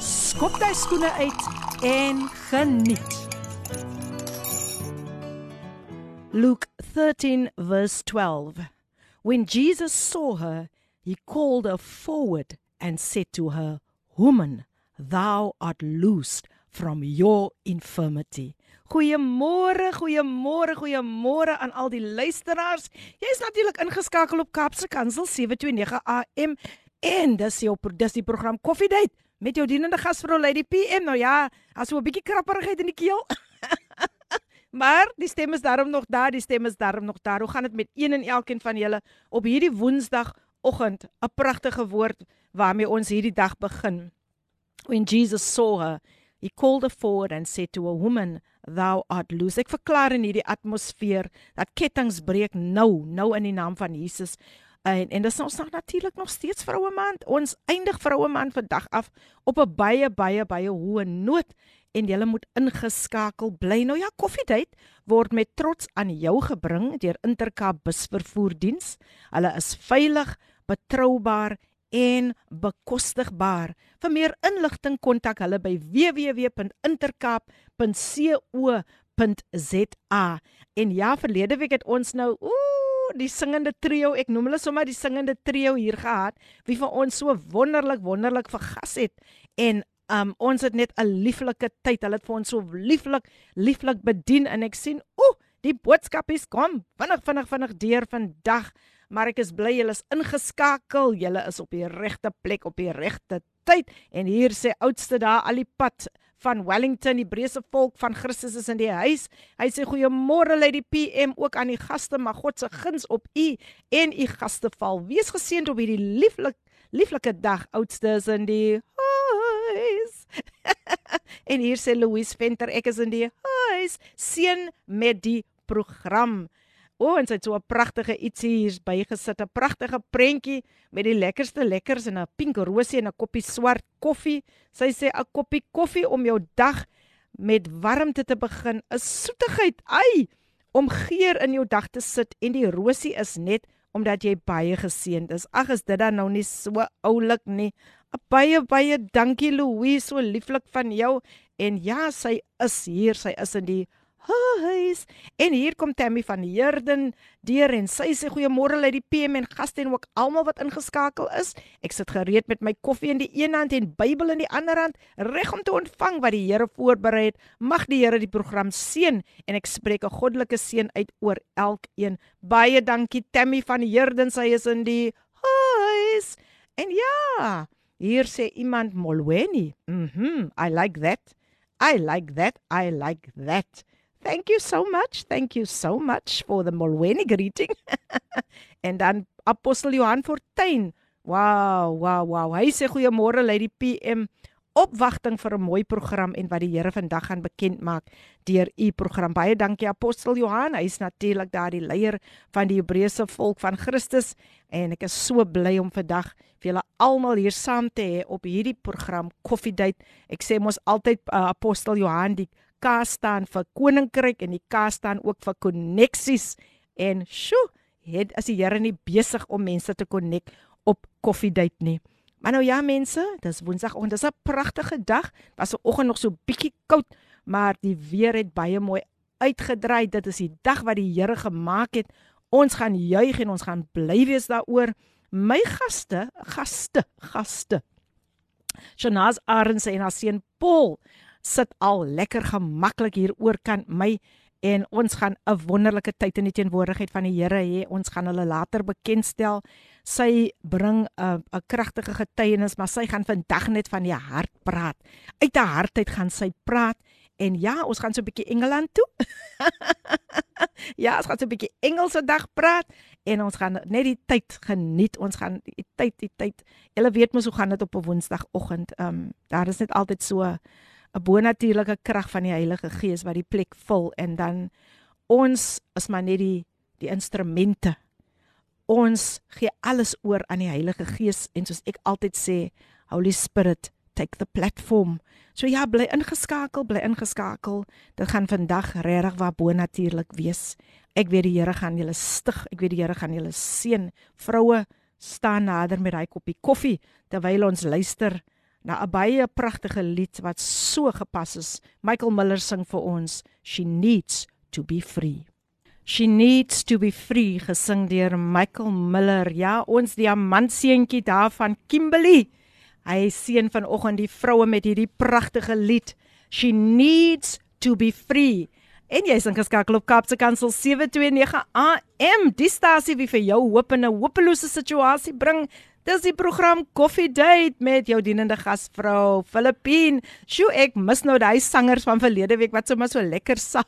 skop jy skoene uit en geniet. Luke 13 verse 12. When Jesus saw her, he called her forward and said to her, "Woman, thou art loosed from your infirmity." Goeiemôre, goeiemôre, goeiemôre aan al die luisteraars. Jy is natuurlik ingeskakel op Kapse Kansel 729 AM en dis jou dis die program Coffee Date met jou dienende gasvrou Lady PM. Nou ja, as so 'n bietjie krapperigheid in die keel. maar die stem is daarom nog daar, die stem is daarom nog daar. Hoe gaan dit met een en elkeen van julle op hierdie Woensdagoggend? 'n Pragtige woord waarmee ons hierdie dag begin. When Jesus saw her, he called her forward and said to a woman, thou art loose. Ek verklaar in hierdie atmosfeer dat kettinge breek nou, nou in die naam van Jesus. En en dis ons nog natuurlik nog steeds vroue maand. Ons eindig vroue maand vandag af op 'n baie baie baie hoë noot en jy moet ingeskakel bly. Nou ja, koffiedייט word met trots aan jou gebring deur Intercape busvervoerdiens. Hulle is veilig, betroubaar en bekostigbaar. Vir meer inligting kontak hulle by www.intercape.co.za. En ja, verlede week het ons nou ooh, die singende trio, ek noem hulle sommer die singende trio hier gehad, wie vir ons so wonderlik wonderlik vergas het en um, ons het net 'n lieflike tyd. Hulle het vir ons so lieflik lieflik bedien en ek sien ooh, die boodskapies kom vinnig vinnig vinnig deur vandag maar ek is bly julle is ingeskakel. Julle is op die regte plek op die regte tyd. En hier sê oudste daar al die pad van Wellington, die Hebreëse volk van Christus is in die huis. Hy sê goeiemôre lê die PM ook aan die gaste, maar God se guns op u en u gaste val. Wees geseënd op hierdie lieflik lieflike dag. Oudste is in die huis. en hier sê Louise Venter, ek is in die huis. Seën met die program. O, oh, en sy het so 'n pragtige ietsie hier bygesit, 'n pragtige prentjie met die lekkerste lekkers en 'n pink rosie en 'n koppie swart koffie. Sy sê 'n koppie koffie om jou dag met warmte te begin, 'n soetigheid, ai, om geur in jou dag te sit en die rosie is net omdat jy baie geseënd is. Ag, is dit dan nou nie so oulik nie? Baie baie dankie Louise, so lieflik van jou. En ja, sy is hier, sy is in die huis. En hier kom Tammy van Herden deur en sy sê goeiemôre uit die PM en gaste en ook almal wat ingeskakel is. Ek sit gereed met my koffie in die een hand en Bybel in die ander hand, reg om te ontvang wat die Here voorberei het. Mag die Here die program seën en ek spreek 'n goddelike seën uit oor elkeen. Baie dankie Tammy van Herden, sy is in die huis. En ja, hier sê iemand Molweni. Mhm, mm I like that. I like that. I like that. Thank you so much. Thank you so much for the Molweni greeting. en dan Apostel Johan Fortuin. Wow, wow, wow. Hy sê goeiemôre Lady PM. Opwagting vir 'n mooi program en wat die Here vandag gaan bekend maak deur u program. Baie dankie Apostel Johan. Hy is natuurlik daar die leier van die Hebreëse volk van Christus en ek is so bly om vandag vir julle almal hier saam te hê op hierdie program Coffee Date. Ek sê mos altyd uh, Apostel Johan die K staan vir koninkryk en die K staan ook vir koneksies. En sjo, het as die Here nie besig om mense te konnek op koffiedייט nie. Maar nou ja mense, dis Woensdag en dis 'n pragtige dag. Was 'n oggend nog so bietjie koud, maar die weer het baie mooi uitgedraai. Dit is die dag wat die Here gemaak het. Ons gaan juig en ons gaan bly wees daaroor. My gaste, gaste, gaste. Shanaz Arends en haar seun Paul sit al lekker gemaklik hier oor kan my en ons gaan 'n wonderlike tyd in die teenwoordigheid van die Here hê. Ons gaan hulle later bekendstel. Sy bring 'n 'n kragtige getuienis, maar sy gaan vandag net van die hart praat. Uit 'n hartheid gaan sy praat. En ja, ons gaan so 'n bietjie Engeland toe. ja, ons gaan so 'n bietjie Engelse dag praat en ons gaan net die tyd geniet. Ons gaan die tyd, die tyd. Julle weet mos hoe gaan dit op 'n Woensdagoggend. Ehm um, daar is net altyd so 'n bonatuurlike krag van die Heilige Gees wat die plek vul en dan ons is maar net die die instrumente. Ons gee alles oor aan die Heilige Gees en soos ek altyd sê, Holy Spirit, take the platform. So ja, bly ingeskakel, bly ingeskakel. Dit gaan vandag regtig waar bonatuurlik wees. Ek weet die Here gaan julle stig. Ek weet die Here gaan julle seën. Vroue, staan nader met daai koppie koffie terwyl ons luister na 'n baie pragtige lied wat so gepas is. Michael Miller sing vir ons She needs to be free. She needs to be free gesing deur Michael Miller. Ja, ons diamantseentjie daar van Kimberley. Hy seën vanoggend die vroue met hierdie pragtige lied. She needs to be free. En jy is ingeskakel op Kapse Kansel 729 AM. Die stasie wie vir jou hoop in 'n hopelose situasie bring. Dis die program Coffee Date met jou dienende gasvrou Filippine. Sjoe, ek mis nou daai sangers van verlede week wat sommer so lekker sa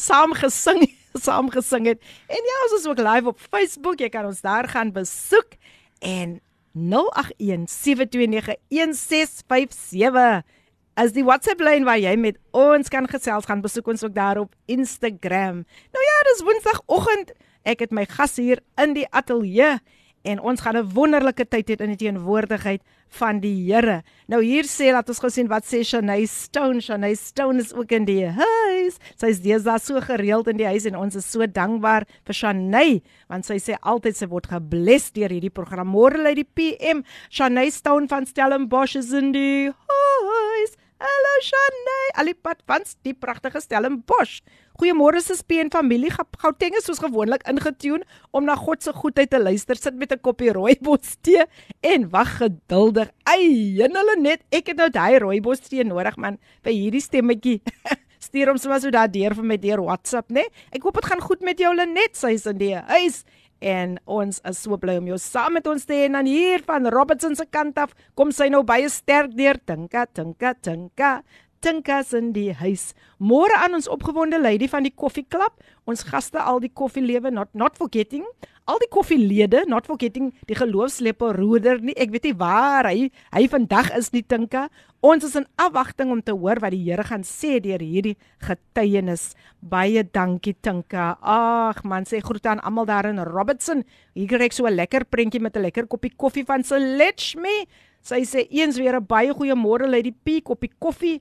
saam gesing, saam gesing het. En ja, ons is ook live op Facebook. Jy kan ons daar gaan besoek en 081 729 1657 as die WhatsApp lyn waar jy met ons kan gesels gaan besoek ons ook daar op Instagram. Nou ja, dis Woensdagoggend. Ek het my gas hier in die ateljee en ons gaan 'n wonderlike tyd hê in die teenwoordigheid van die Here. Nou hier sê dat ons gesien wat sê Shanay Stone. Shanay Stone is ook in die huis. Sy is deesdae so gereeld in die huis en ons is so dankbaar vir Shanay want sy sê altyd sy word gebless deur hierdie program. Môre lê die PM. Shanay Stone van Stellenbosch is in die huis. Hallo Shanay, alipad van die pragtige Stellenbosch. Goeiemôre se speen familie. Gauteng is soos gewoonlik ingetune om na God se goedheid te luister. Sit met 'n koppie rooibos tee en wag geduldig. Ai, en hulle net, ek het nou daai rooibos tee nodig man vir hierdie stemmetjie. Stuur hom sommer so daar deur vir my deur WhatsApp, né? Ek hoop dit gaan goed met jou Lenet, sy is in die huis en ons is so bly om jou saam met ons te hê en hier van Robertson se kant af kom sy nou baie sterk deur tinka tinka tinka tinkas in die huis. Môre aan ons opgewonde lady van die koffieklub. Ons gaste al die koffielewe not not forgetting. Al die koffielede not forgetting die geloofslepel roeder nie. Ek weet nie waar hy hy vandag is nie tinka. Ons is in afwagting om te hoor wat die Here gaan sê deur hierdie getuienis. Baie dankie tinka. Ag man sê groete aan almal daar in Robertson. Hier kry ek so 'n lekker prentjie met 'n lekker koppie koffie van Selechme sy sê eens weer 'n baie goeie môre lê die pie koppie koffie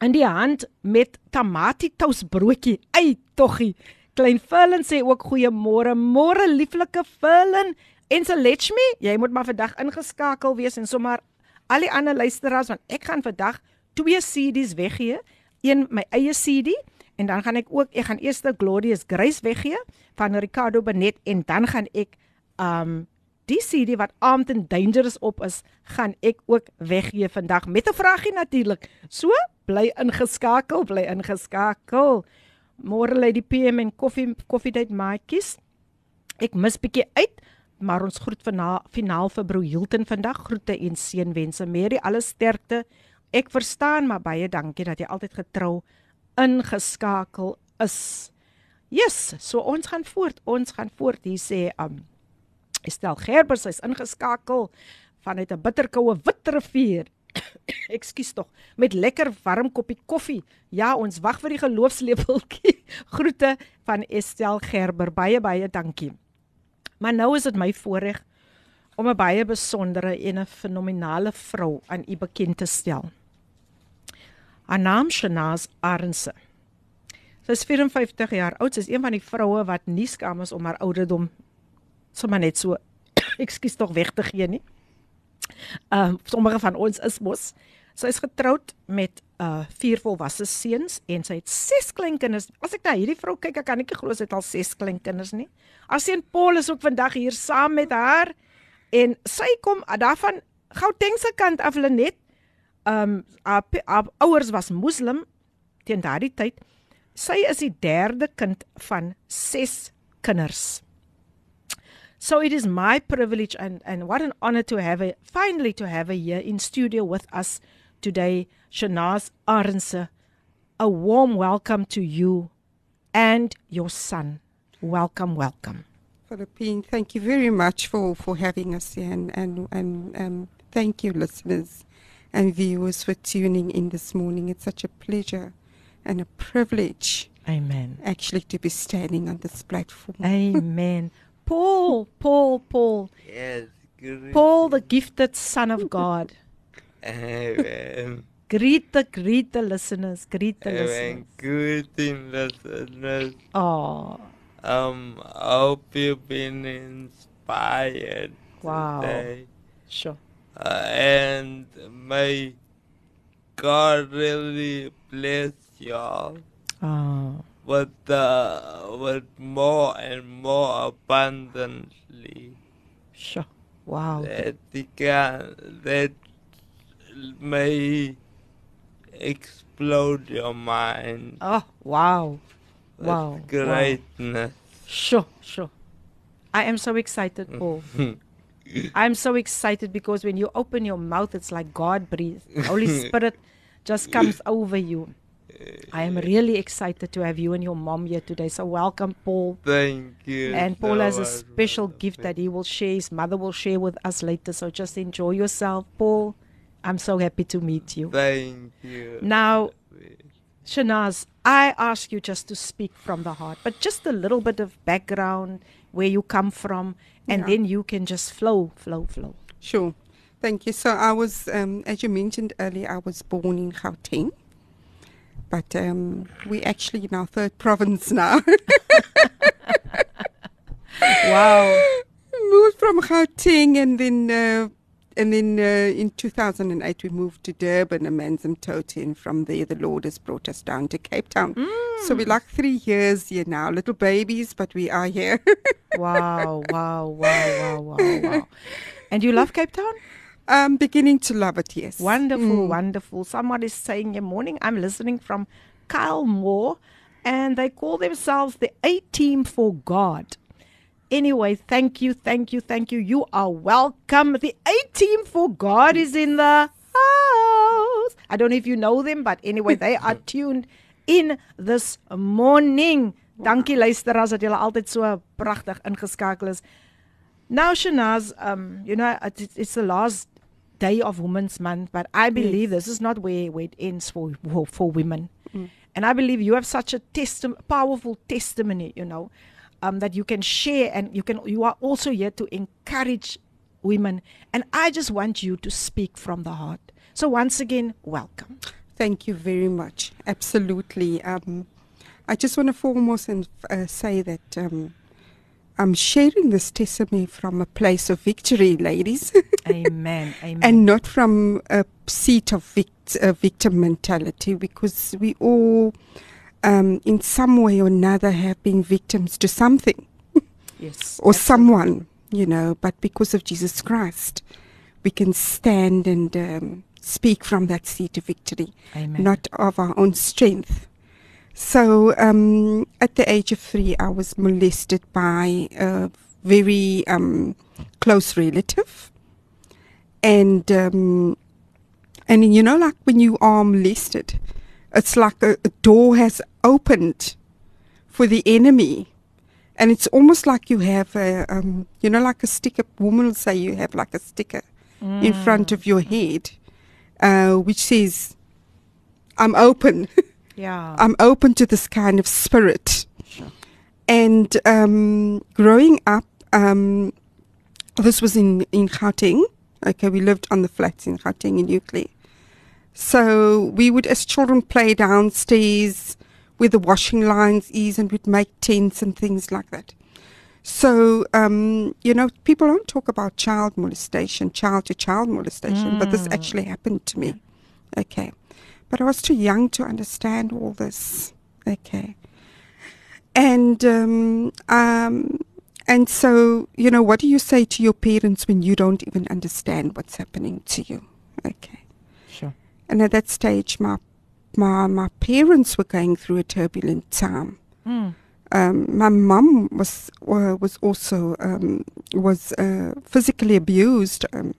in die hand met tamatie toastbroodjie. Ai, toggie. Klein Philin sê ook goeiemôre. Môre lieflike Philin. En se let me, jy moet maar vandag ingeskakel wees en sommer al die ander luisteraars want ek gaan vandag twee CD's weggee. Een my eie CD en dan gaan ek ook ek gaan eers die Glorious Grace weggee van Ricardo Benet en dan gaan ek um die CD wat Armed and Dangerous op is, gaan ek ook weggee vandag met 'n vragie natuurlik. So, bly ingeskakel, bly ingeskakel. Môre lê die PM en koffie koffiedייט maatjies. Ek mis bietjie uit, maar ons groet van finaal vir Bro Hilton vandag. Groete en seënwense. Mary, alles sterkte. Ek verstaan, maar baie dankie dat jy altyd getrou ingeskakel is. Yes, so ons gaan voort. Ons gaan voort. Hier sê um Estel Gerber sy's ingeskakel vanuit 'n bitterkoue Witrivier. Ekskuus tog, met lekker warm koppie koffie. Ja, ons wag vir die geloofslepeltjie. Groete van Estel Gerber. Baie baie dankie. Maar nou is dit my voorreg om 'n baie besondere en 'n fenominale vrou aan u bekend te stel. Haar naam Shanaz Arnse. Sy is 54 jaar oud. Sy is een van die vroue wat nie skaam is om haar ouderdom sommer net so ekskuus tog weg te gee nie. Ehm uh, sommige van ons is mos sy is getroud met uh vier volwasse seuns en sy het ses kleinkinders. As ek na hierdie vrou kyk, ek kan nie glo sy het al ses kleinkinders nie. Haar seun Paul is ook vandag hier saam met haar en sy kom daarvan Gauteng se kant af Lenet. Ehm um, haar ouers was moslim teen daardie tyd. Sy is die derde kind van ses kinders. So it is my privilege and, and what an honor to have a finally to have a here in studio with us today, Shanaaz Arendse. A warm welcome to you and your son. Welcome, welcome. Philippine, thank you very much for, for having us here and, and, and um, thank you, listeners. and viewers for tuning in this morning. It's such a pleasure and a privilege Amen. actually to be standing on this platform. Amen. Paul, Paul, Paul, Yes, good. Paul, the gifted son of God. Amen. Greet the greet the listeners. Greet the Amen. listeners. Greeting in listeners. Oh, Um, hope you've been inspired Wow. today. sure. Uh, and may God really bless y'all Oh, with uh, with more and more abundantly. sure. Wow. that can that may explode your mind Oh, wow. Wow. wow. greatness. Sure, sure. I am so excited, Paul. I'm so excited because when you open your mouth, it's like God breathes. Holy Spirit just comes over you. I am really excited to have you and your mom here today. So welcome, Paul. Thank you. And Paul so has a special Mother gift that he will share. His mother will share with us later. So just enjoy yourself, Paul. I'm so happy to meet you. Thank you. Now, Shanaaz, I ask you just to speak from the heart, but just a little bit of background, where you come from, and Yeah. then you can just flow, flow, flow. Sure. Thank you. So I was, um, as you mentioned earlier, I was born in Gauteng. But um, we actually in our third province now. Wow. moved from Gauteng and then uh, and then uh, in 2008 we moved to Durban and Manzimtoti and from there the Lord has brought us down to Cape Town. So we're like three years here now, little babies, but we are here. Wow, wow, wow, wow, wow, wow. And you love Cape Town? I'm beginning to love it, yes. Wonderful, wonderful. Someone is saying, Good morning. I'm listening from Kylemore, and they call themselves the A Team for God. Anyway, thank you, thank you, thank you. You are welcome. The A Team for God is in the house. I don't know if you know them, but anyway, they are tuned in this morning. Dankie luisteraars dat julle altyd so pragtig ingeskakel is. Now, Shanaaz, um, you know, it's, it's the last day of Women's Month, but I believe this is not where, where it ends for for, for women. And I believe you have such a testi- powerful testimony, you know, um, that you can share, and you can you are also here to encourage women. And I just want you to speak from the heart. So once again, welcome. Thank you very much. Absolutely. Um, I just want to foremost and uh, say that um, I'm sharing this testimony from a place of victory, ladies, Amen. Amen. and not from a seat of vict- uh, victim mentality because we all, um, in some way or another, have been victims to something yes. or someone, you know, but because of Jesus Christ, we can stand and um, speak from that seat of victory Amen. not of our own strength. So, um, at the age of three, I was molested by a very um, close relative, and um, and you know, like when you are molested, it's like a, a door has opened for the enemy. And it's almost like you have a, um, you know, like a sticker. Women will say you have like a sticker in front of your head, uh, which says, I'm open. Yeah. I'm open to this kind of spirit. Sure. And um, growing up, um, this was in, in Gauteng. Okay, we lived on the flats in Gauteng in Euclid. So we would, as children, play downstairs where the washing lines is and we'd make tents and things like that. So, um, you know, people don't talk about child molestation, child to child molestation, but this actually happened to me. Okay. But I was too young to understand all this. Okay. And, um, um, and so, you know, what do you say to your parents when you don't even understand what's happening to you? Okay. Sure. And at that stage, my my my parents were going through a turbulent time. Mm. Um, my mum was uh, was also um, was uh, physically abused. Um,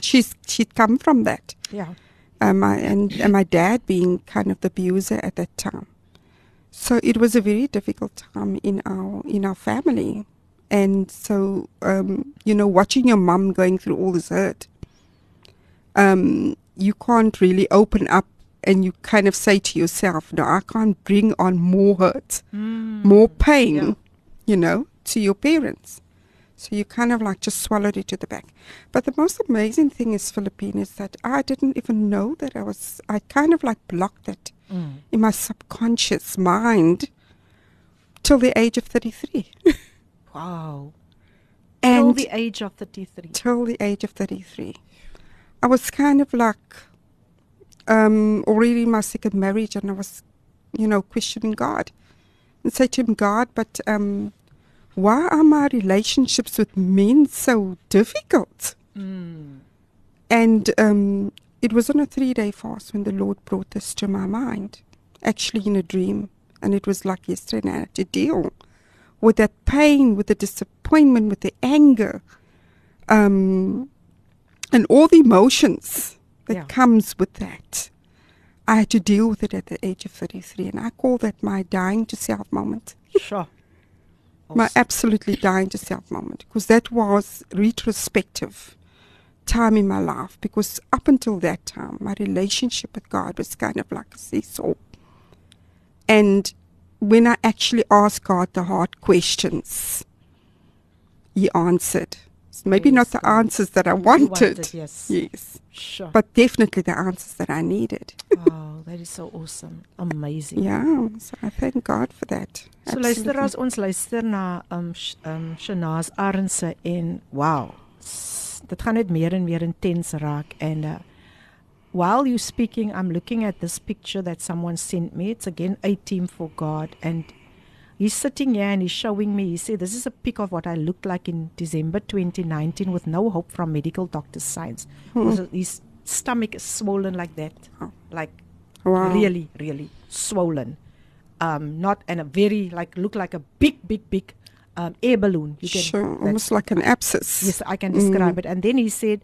she's she'd come from that. Yeah. Uh, my and, and my dad being kind of the abuser at that time. So it was a very difficult time in our in our family, and so um, you know, watching your mum going through all this hurt, um, you can't really open up and you kind of say to yourself, no, I can't bring on more hurt, more pain, Yeah. you know, to your parents. So you kind of like just swallowed it to the back. But the most amazing thing is, Philippine, is that I didn't even know that I was, I kind of like blocked it Mm. in my subconscious mind till the age of 33. Wow. Till and the age of 33. till the age of 33. I was kind of like um, already in my second marriage, and I was, you know, questioning God and say to him, God, but um, why are my relationships with men so difficult? Mm. And um, it was on a three day fast when the Lord brought this to my mind, actually in a dream. And it was like yesterday, and I had to deal with that pain, with the disappointment, with the anger, um, and all the emotions that Yeah. comes with that. I had to deal with it at the age of 33, and I call that my dying to self moment. Sure. My absolutely dying to self moment because that was retrospective time in my life because up until that time my relationship with God was kind of like a seesaw. And when I actually asked God the hard questions, He answered. Maybe not the answers that I You wanted. yes. Yes. Sure. But definitely the answers that I needed. wow, that is so awesome. Amazing. Yeah. So I thank God for that. So luister as ons luister na um Sh- um Shanaaz Arendse en wow. Dit gaan net meer en meer intens raak en uh, while you speaking I'm looking at this picture that someone sent me. It's again a team for God and he's sitting here and he's showing me he said this is a pic of what I looked like in December 2019 with no hope from medical doctors signs. Also, His stomach is swollen like that. Like Wow. really really swollen um not and a very like look like a big big big um air balloon you can Sure. Almost like an abscess. yes i can describe it and then he said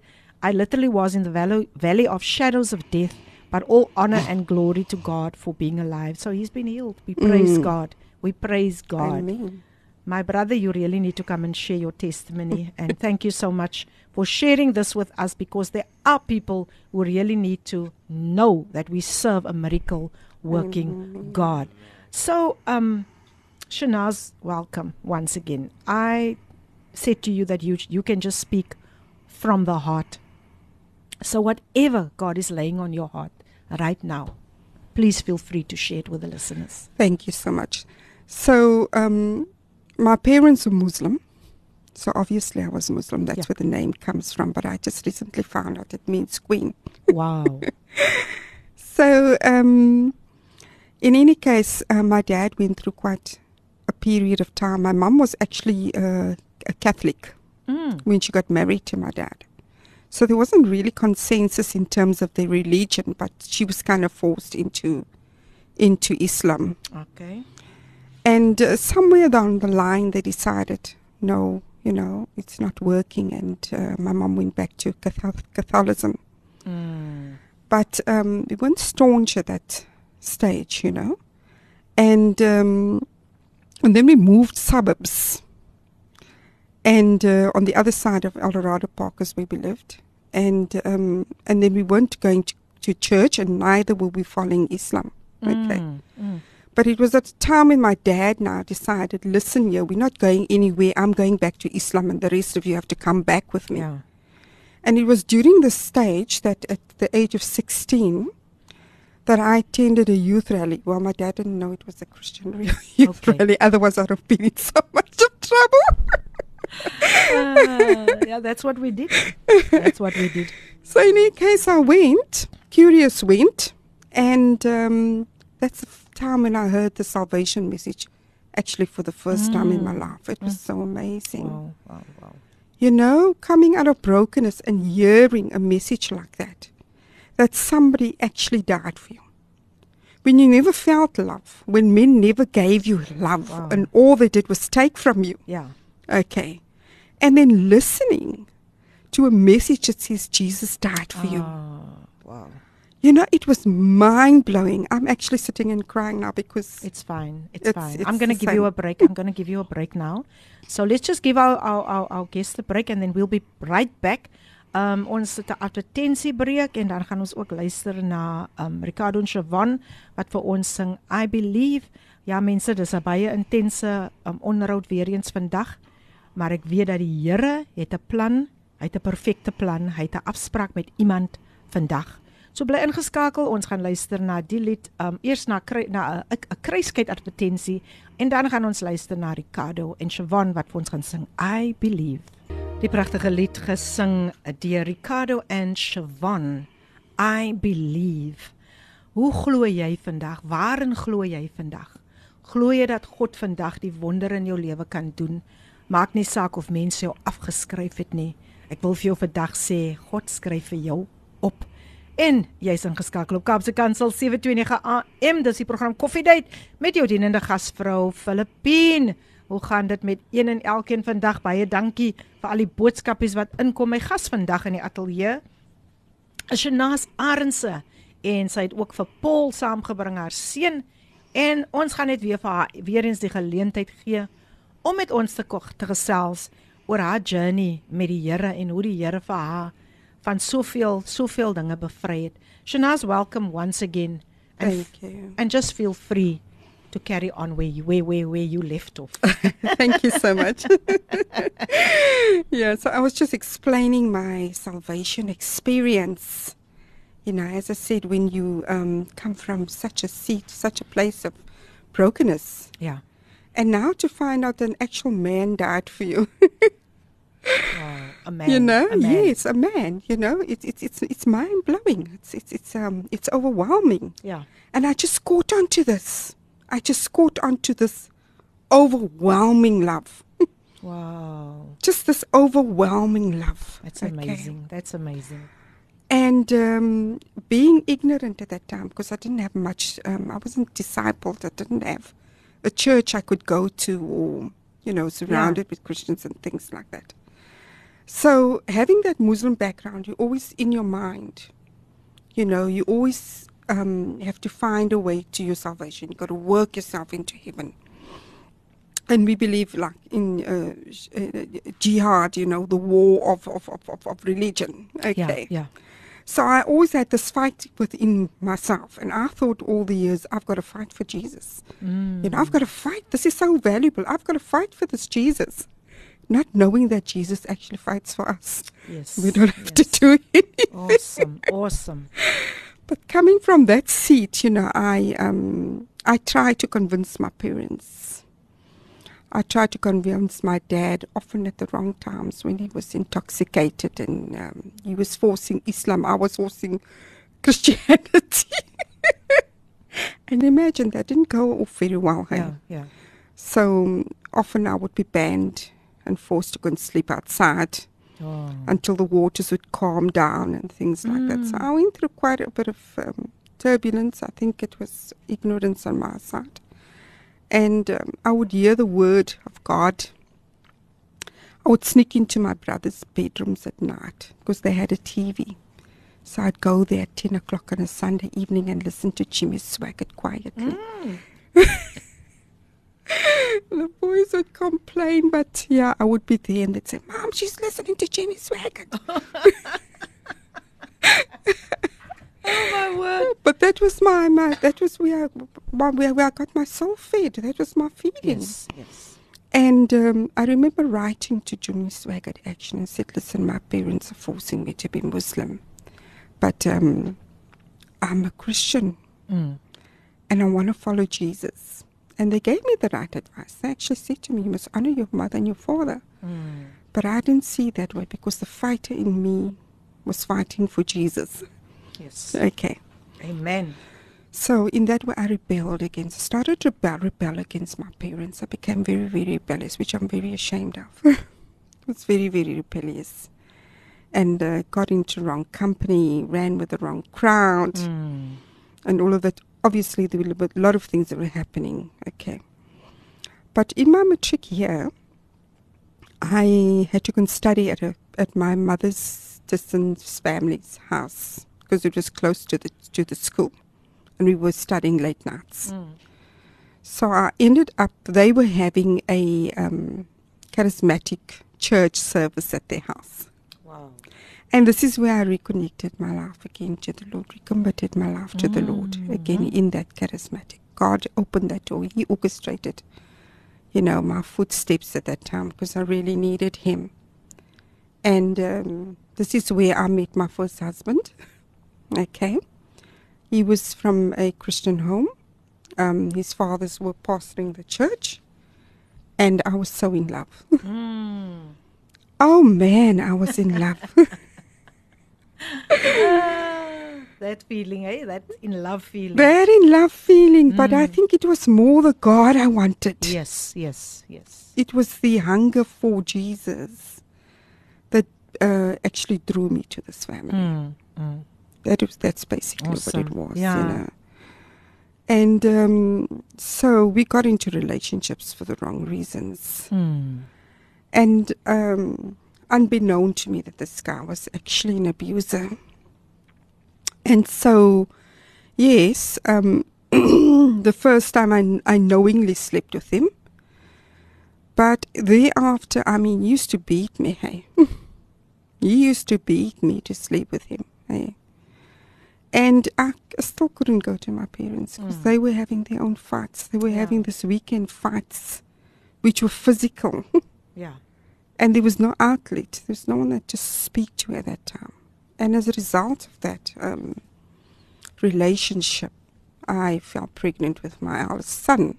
i literally was in the valley valley of shadows of death but all honor and glory to god for being alive so he's been healed we praise Mm. god we praise god Amen. my brother, you really need to come and share your testimony. and thank you so much for sharing this with us because there are people who really need to know that we serve a miracle working God. So, um, Shanaaz, welcome once again. I said to you that you you can just speak from the heart. So whatever God is laying on your heart right now, please feel free to share it with the listeners. Thank you so much. So, um, my parents were Muslim. So, obviously, I was Muslim. That's Yeah. where the name comes from. But I just recently found out it means queen. Wow. So, um, in any case, uh, my dad went through quite a period of time. My mum was actually uh, a Catholic Mm. when she got married to my dad. So, there wasn't really consensus in terms of the religion, but she was kind of forced into into Islam. Okay. And uh, somewhere down the line, they decided, no, you know, it's not working. And uh, my mom went back to Catholicism. Mm. But um, we weren't staunch at that stage, you know. And um, and then we moved suburbs. And uh, on the other side of El Dorado Park is where we lived. And um, and then we weren't going to, to church, and neither were we following Islam. Okay. Mm, mm. But it was at a time when my dad now decided, listen, here, we're not going anywhere. I'm going back to Islam, and the rest of you have to come back with me. Yeah. And it was during this stage that at the age of 16 that I attended a youth rally. Well, my dad didn't know it was a Christian youth Okay. rally, otherwise, I'd have been in so much of trouble. Ah, yeah, that's what we did. That's what we did. so, in any case, I went, curious went, and um, that's the time when I heard the salvation message actually for the first time in my Mm. life. It was so amazing. Wow, wow, wow. You know, coming out of brokenness and hearing a message like that, that somebody actually died for you. When you never felt love, when men never gave you love, Wow. and all they did was take from you. Yeah. Okay. And then listening to a message that says Jesus died for you. Ah, wow. You know, it was mind blowing. I'm actually sitting and crying now because It's fine. It's, It's- fine. it's I'm going to give you same. a break. I'm going to give you a break now. So let's just give our, our, our, our guest a break and then we'll be right back. Um ons het 'n advertensiebreek en dan gaan ons ook luister na um Ricardo en Siobhan wat vir ons sing I believe. Ja mense, dis 'n baie intense um onderhoud weer eens vandag. Maar ek weet dat die Here het 'n plan. Hy het 'n perfekte plan. Hy het 'n afspraak met iemand vandag. So bly ingeskakel. Ons gaan luister na die lied um eers na na 'n 'n kruiskyk advertensie en dan gaan ons luister na Ricardo en Siobhan wat vir ons gaan sing I believe. Die pragtige lied gesing deur Ricardo en Siobhan. I believe. Hoe glo jy vandag? Waarin glo jy vandag? Glo jy dat God vandag die wonder in jou lewe kan doen? Maak nie saak of mense jou afgeskryf het nie. Ek wil vir jou vandag sê, God skryf vir jou op En jy's ingeskakel op Kaapse Kansel 729 AM. Dis die program Koffiedייט met jou dienende gasvrou Filippine. Hoe gaan dit met een en elkeen vandag? Baie dankie vir al die boodskapies wat inkom. My gas vandag in die ateljee is Shanas Arendse en sy het ook vir Paul saamgebring haar seun en ons gaan net weer vir haar weer eens die geleentheid gee om met ons te, ko- te gesels oor haar journey met die Here en hoe die Here vir haar van soveel soveel dinge bevry het. Shanaaz, welcome once again. And Thank you. and just feel free to carry on where you where where, where you left off. Thank you so much. yeah, so I was just explaining my salvation experience. You know, as I said, when you um, come from such a seat, such a place of brokenness, Yeah. and now to find out an actual man died for you. Wow, a man. you know, a man. yes, a man. You know, it's it's it's it's mind blowing. It's it's it's um it's overwhelming. Yeah. And I just caught onto this. I just caught onto this overwhelming love. Wow. Just this overwhelming love. That's okay? amazing. That's amazing. And um, being ignorant at that time, because I didn't have much, um, I wasn't discipled, I didn't have a church I could go to or, you know, surrounded with Christians and things like that. So having that Muslim background, you're always in your mind, you know, you always um, have to find a way to your salvation. You've got to work yourself into heaven. And we believe, like in uh, uh, jihad, you know, the war of, of, of, of, religion. Okay. Yeah, ja. So I always had this fight within myself, and I thought all the years I've got to fight for Jesus. Mm. You know, I've got to fight. This is so valuable. I've got to fight for this Jesus, not knowing that Jesus actually fights for us. Yes. We don't have to do it. Awesome. Awesome. But coming from that seat, you know, I um, I tried to convince my parents. I tried to convince my dad, often at the wrong times when he was intoxicated and um, he was forcing Islam. I was forcing Christianity. and imagine that didn't go off very well. Hey? Ja, ja. So um, often I would be banned and forced to go and sleep outside Oh. until the waters would calm down and things like that. So Mm. I went through quite a bit of um, turbulence. I think it was ignorance on my side. And um, I would hear the word of God. I would sneak into my brother's bedrooms at night because they had a TV. So I'd go there at 10 o'clock on a Sunday evening and listen to Jimmy Swaggart quietly. Mm. The boys would complain, but yeah, I would be there and they'd say, Mom, she's listening to Jimmy Swaggart. Oh my word. But that was my, my that was where I, where, where I got my soul fed. That was my feeding. Yes, yes. And um, I remember writing to Jimmy Swaggart actually and said, listen, my parents are forcing me to be Muslim. But um, I'm a Christian Mm. and I want to follow Jesus. And they gave me the right advice. They actually said to me, you must honor your mother and your father. Mm. But I didn't see that way because the fighter in me was fighting for Jesus. Yes. Okay. Amen. So in that way, I rebelled against. I started to rebel, rebel against my parents. I became very, very rebellious, which I'm very ashamed of. I was very, very rebellious, and uh, got into wrong company, ran with the wrong crowd, Mm. and all of that. Obviously, there were a lot of things that were happening. Okay, but in my matric year, I had to go and study at a at my mother's distant family's house because it was close to the to the school, and we were studying late nights. Mm. So I ended up. They were having a um, charismatic church service at their house, Wow. And this is where I reconnected my life again to the Lord, recommitted my life to the Lord again in that charismatic. God opened that door. He orchestrated, you know, my footsteps at that time because I really needed Him. And um, this is where I met my first husband. Okay. He was from a Christian home. Um, his fathers were pastoring the church. And I was so in love. Mm. oh man, I was in love. That feeling, eh? That in love feeling. Very in love feeling, but I think it was more the God I wanted. yes, yes, yes. It was the hunger for Jesus that uh, actually drew me to this family. Mm. Mm. That was that's basically what it was. Yeah. You know. And um, so we got into relationships for the wrong reasons. Mm. And um, unbeknown to me that this guy was actually an abuser. And so, yes, um, the first time I, I knowingly slept with him. But thereafter, I mean, he used to beat me, hey. he used to beat me to sleep with him, hey. And I still couldn't go to my parents because Mm. they were having their own fights. They were Yeah. having this weekend fights, which were physical. Yeah. And there was no outlet. There was no one that just speak to at that time. And as a result of that um, relationship, I fell pregnant with my eldest son.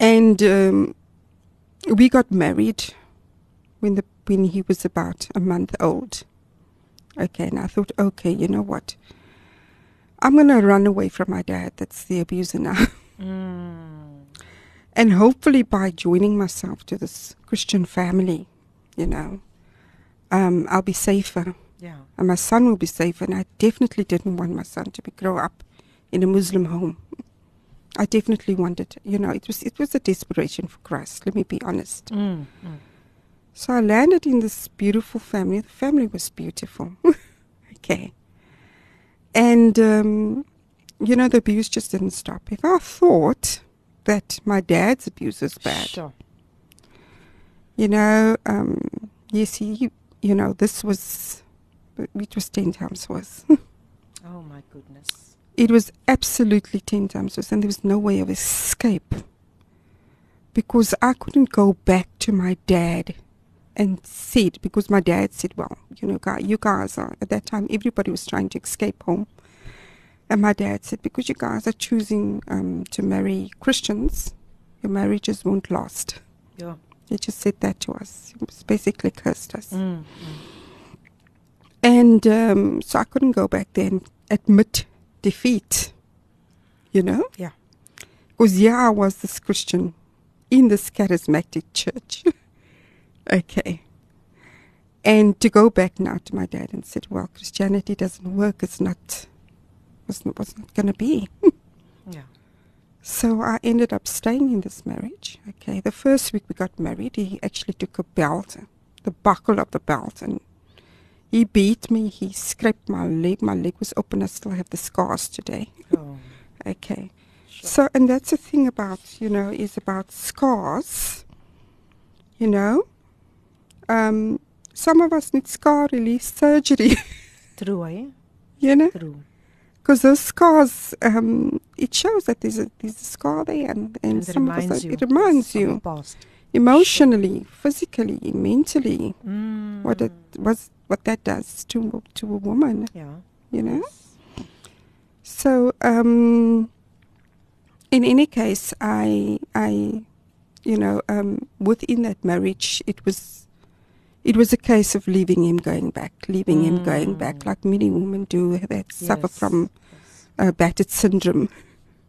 And um, we got married when the when he was about a month old. Okay, and I thought, okay, you know what? I'm gonna run away from my dad. That's the abuser now. Mm. And hopefully, by joining myself to this Christian family, you know, um, I'll be safer Yeah. and my son will be safer. And I definitely didn't want my son to be grow up in a Muslim home. I definitely wanted, you know, it was it was a desperation for Christ. Let me be honest. Mm. Mm. So I landed in this beautiful family. The family was beautiful. okay. And, um, you know, the abuse just didn't stop. If I thought that my dad's abuse was bad, Sure. you know, um, yes, he, you know, this was, it was 10 times worse. Oh my goodness. it was absolutely 10 times worse, and there was no way of escape because I couldn't go back to my dad and said because my dad said, "Well, you know, guy, you guys are at that time everybody was trying to escape home." And my dad said, "Because you guys are choosing um, to marry Christians, your marriages won't last." Yeah. He just said that to us. He basically cursed us. Mm. And um, so I couldn't go back there and admit defeat, you know? Yeah. Because, yeah, I was this Christian in this charismatic church. okay. And to go back now to my dad and said, well, Christianity doesn't work. It's not, was not, was not going to be. Yeah. So I ended up staying in this marriage. Okay, the first week we got married, he actually took a belt, the buckle of the belt, and he beat me. He scraped my leg. My leg was open. I still have the scars today. Oh. Okay, Sure. so and that's the thing about you know is about scars. You know, um, some of us need scar release surgery. True, eh? you know, True. Because those scars, um, it shows that there's a there's a scar there, and and, And it some of us reminds you. it reminds you. past. emotionally, physically, mentally, Mm. what it was, what that does to to a woman, Yeah. you know. So, um, in any case, I, I, you know, um, within that marriage, it was, it was a case of leaving him, going back, leaving him, going back, Mm. like many women do that suffer from uh, battered syndrome.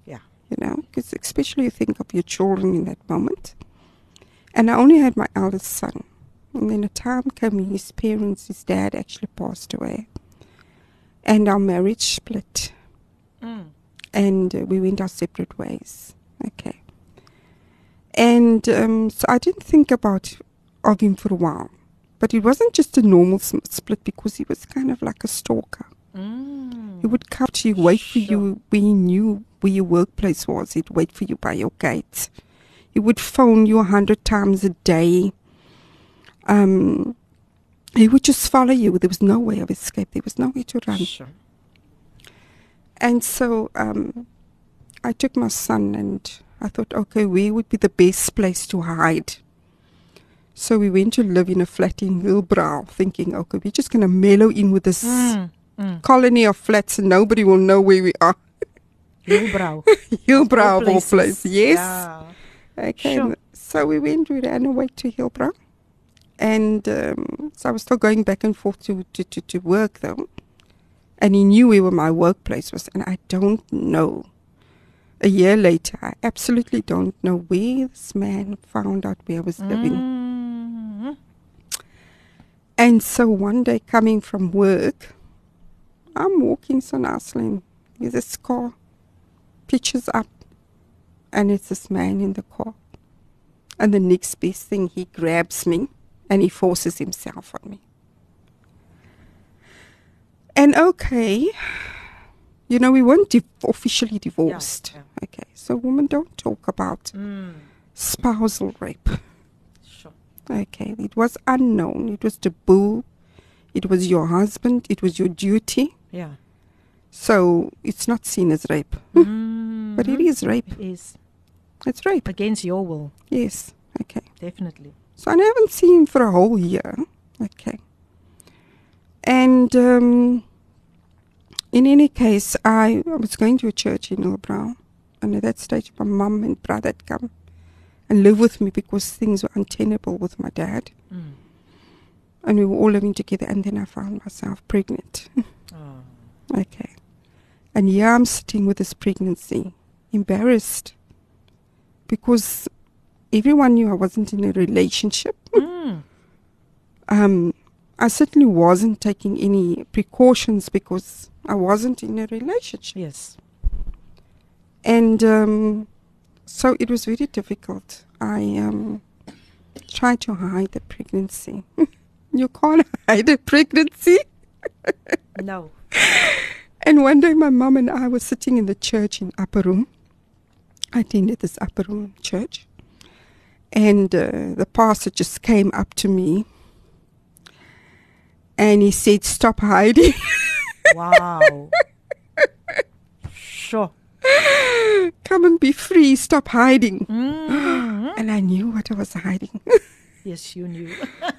Yeah. You know, because especially you think of your children in that moment. And I only had my eldest son. And then a time came when his parents, his dad actually passed away. And our marriage split. Mm. And uh, we went our separate ways. Okay. And um, so I didn't think about of him for a while. But it wasn't just a normal s- split because he was kind of like a stalker. Mm. He would come to you, wait for you when he knew where your workplace was. He'd wait for you by your gate. He would phone you a hundred times a day. Um, he would just follow you. There was no way of escape. There was nowhere to run. Sure. And so um, I took my son and I thought, okay, where would be the best place to hide? So we went to live in a flat in Hillbrow, thinking, okay, we're just going to mellow in with this Mm, mm. colony of flats and nobody will know where we are. Hillbrow. Hillbrow, of all places. Yes. Yeah. Okay. Sure. So we went, we ran away to Hillbrow. And um, so I was still going back and forth to, to, to, to work, though. And he knew where my workplace was. And I don't know. A year later, I absolutely don't know where this man found out where I was living. Mm. And so one day coming from work, I'm walking so nicely. There's this car, pitches up, and it's this man in the car. And the next best thing, he grabs me and he forces himself on me. And okay, you know, we weren't div- officially divorced. yeah. Okay, so women don't talk about Mm. spousal rape. Okay, it was unknown. It was taboo. It was your husband. It was your duty. Yeah. So it's not seen as rape. Mm. But it is rape. It is It's rape. against your will, Yes. Okay. definitely. So I haven't seen him for a whole year. Okay. And um, in any case, I, I was going to a church in Hillbrow. And at that stage, my mum and brother had come and live with me because things were untenable with my dad. Mm. And we were all living together. And then I found myself pregnant. Oh. Okay. And here I'm sitting with this pregnancy, embarrassed because everyone knew I wasn't in a relationship. Mm. Um, I certainly wasn't taking any precautions because I wasn't in a relationship. Yes. And um, so it was very difficult. I um, tried to hide the pregnancy. you can't hide a pregnancy. No. And one day, my mom and I were sitting in the church in Upper Room. I attended this Upper Room church. And uh, the pastor just came up to me and he said, Stop hiding. Wow. sure. Come and be free. Stop hiding. Mm. And I knew what I was hiding. Yes, you knew.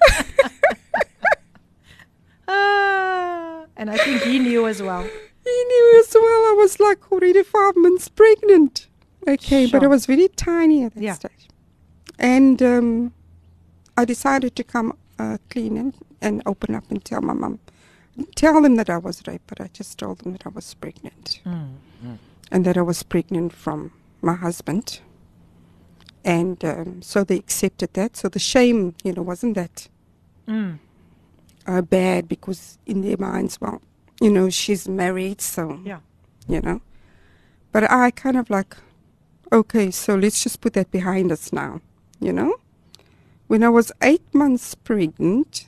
ah, and I think he knew as well. he knew as well. I was like already five months pregnant. Okay, but I was very tiny at that Yeah. stage. And um, I decided to come uh, clean and, and open up and tell my mum. Tell them that I was raped, but I just told them that I was pregnant. Mm. And that I was pregnant from my husband. And um, so they accepted that. So the shame, you know, wasn't that Mm. uh, bad because in their minds, well, you know, she's married, so Yeah. you know. But I kind of like, okay, so let's just put that behind us now, you know. When I was eight months pregnant,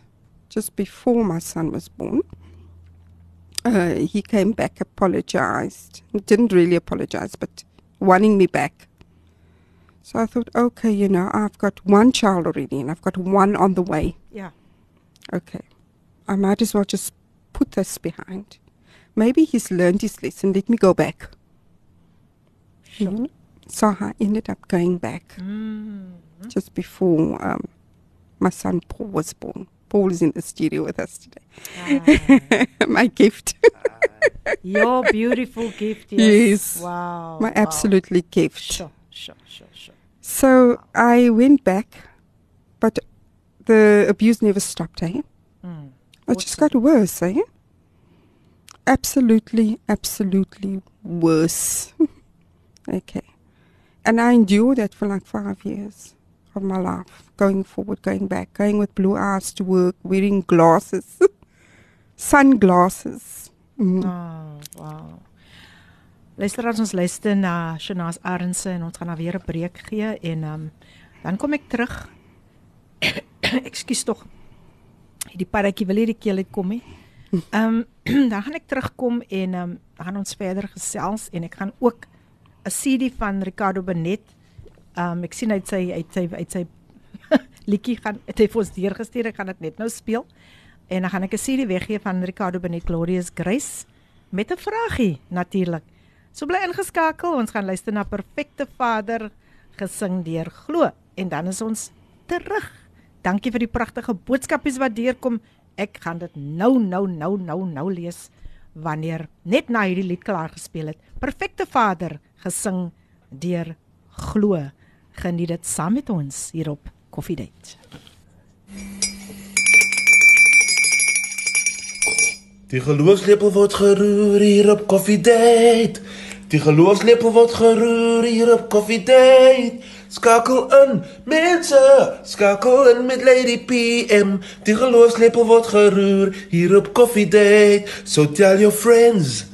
just before my son was born, uh, he came back, apologized. Didn't really apologize, but wanting me back. So I thought, okay, you know, I've got one child already and I've got one on the way. Yeah. Okay. I might as well just put this behind. Maybe he's learned his lesson. Let me go back. You know? So I ended up going back Mm. just before um, my son Paul was born. Paul is in the studio with us today. Ah, my gift. your beautiful gift. Yes. Yes. Wow. my wow. absolutely gift. Sure, sure, sure, sure. So I went back, but the abuse never stopped, eh? Mm. It just got worse, eh? Absolutely, absolutely worse. okay. And I endured that for like five years of my life, going forward, going back, going with blue eyes to work, wearing glasses, sunglasses. Mm. Oh, wow. Luister as ons luister na Shanaas Arendse en ons gaan nou weer 'n breek gee en um, dan kom ek terug. Ekskuus tog. Die paradjie wil hierdie keel uitkom hè. Ehm dan gaan ek terugkom en ehm um, gaan ons verder gesels en ek gaan ook 'n CD van Ricardo Benet. Ehm um, ek sien uit sy uit sy uit sy liedjie gaan het hy vir ons deurgestuur. Ek gaan dit net nou speel. En dan gaan ek 'n CD weggee van Ricardo Benet Glorious Grace met 'n vragie natuurlik. So bly ingeskakel, ons gaan luister na Perfekte Vader gesing deur Glo en dan is ons terug. Dankie vir die pragtige boodskapies wat deurkom. Ek gaan dit nou nou nou nou nou lees wanneer net na hierdie lied klaar gespeel het. Perfekte Vader gesing deur Glo. Geniet dit saam met ons hier op Coffee Date. Die geloofslepel word geroer hier op Coffee Date. Die geloofslepel word geroer hier op Coffee Date. Skakel in, mense, skakel in met Lady PM. Die geloofslepel word geroer hier op Coffee Date. So tell your friends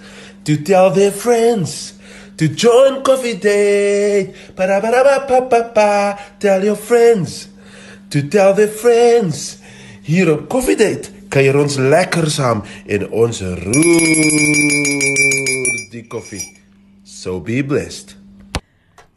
to tell their friends to join Coffee Date. Ba ba ba ba ba ba ba. Tell your friends to tell their friends. Hier op Coffee Date kuier ons lekker saam en ons roer die koffie. So be blessed.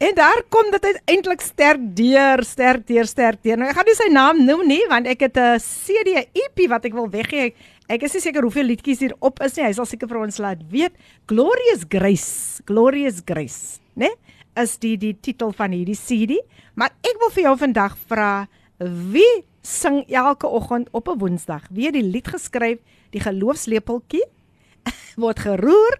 En daar kom dit uiteindelik sterk deur, sterk deur, sterk deur. Nou ek gaan nie sy naam noem nie want ek het 'n CD EP wat ek wil weggee. Is nie seker hoeveel liedjies hier op is nie. Hy sal seker vir ons laat weet. Glorious Grace, Glorious Grace, né? Is die die titel van hierdie CD. Maar ek wil vir jou vandag vra wie sing elke oggend op 'n Woensdag? Wie het die lied geskryf? Die geloofslepeltjie word geroer.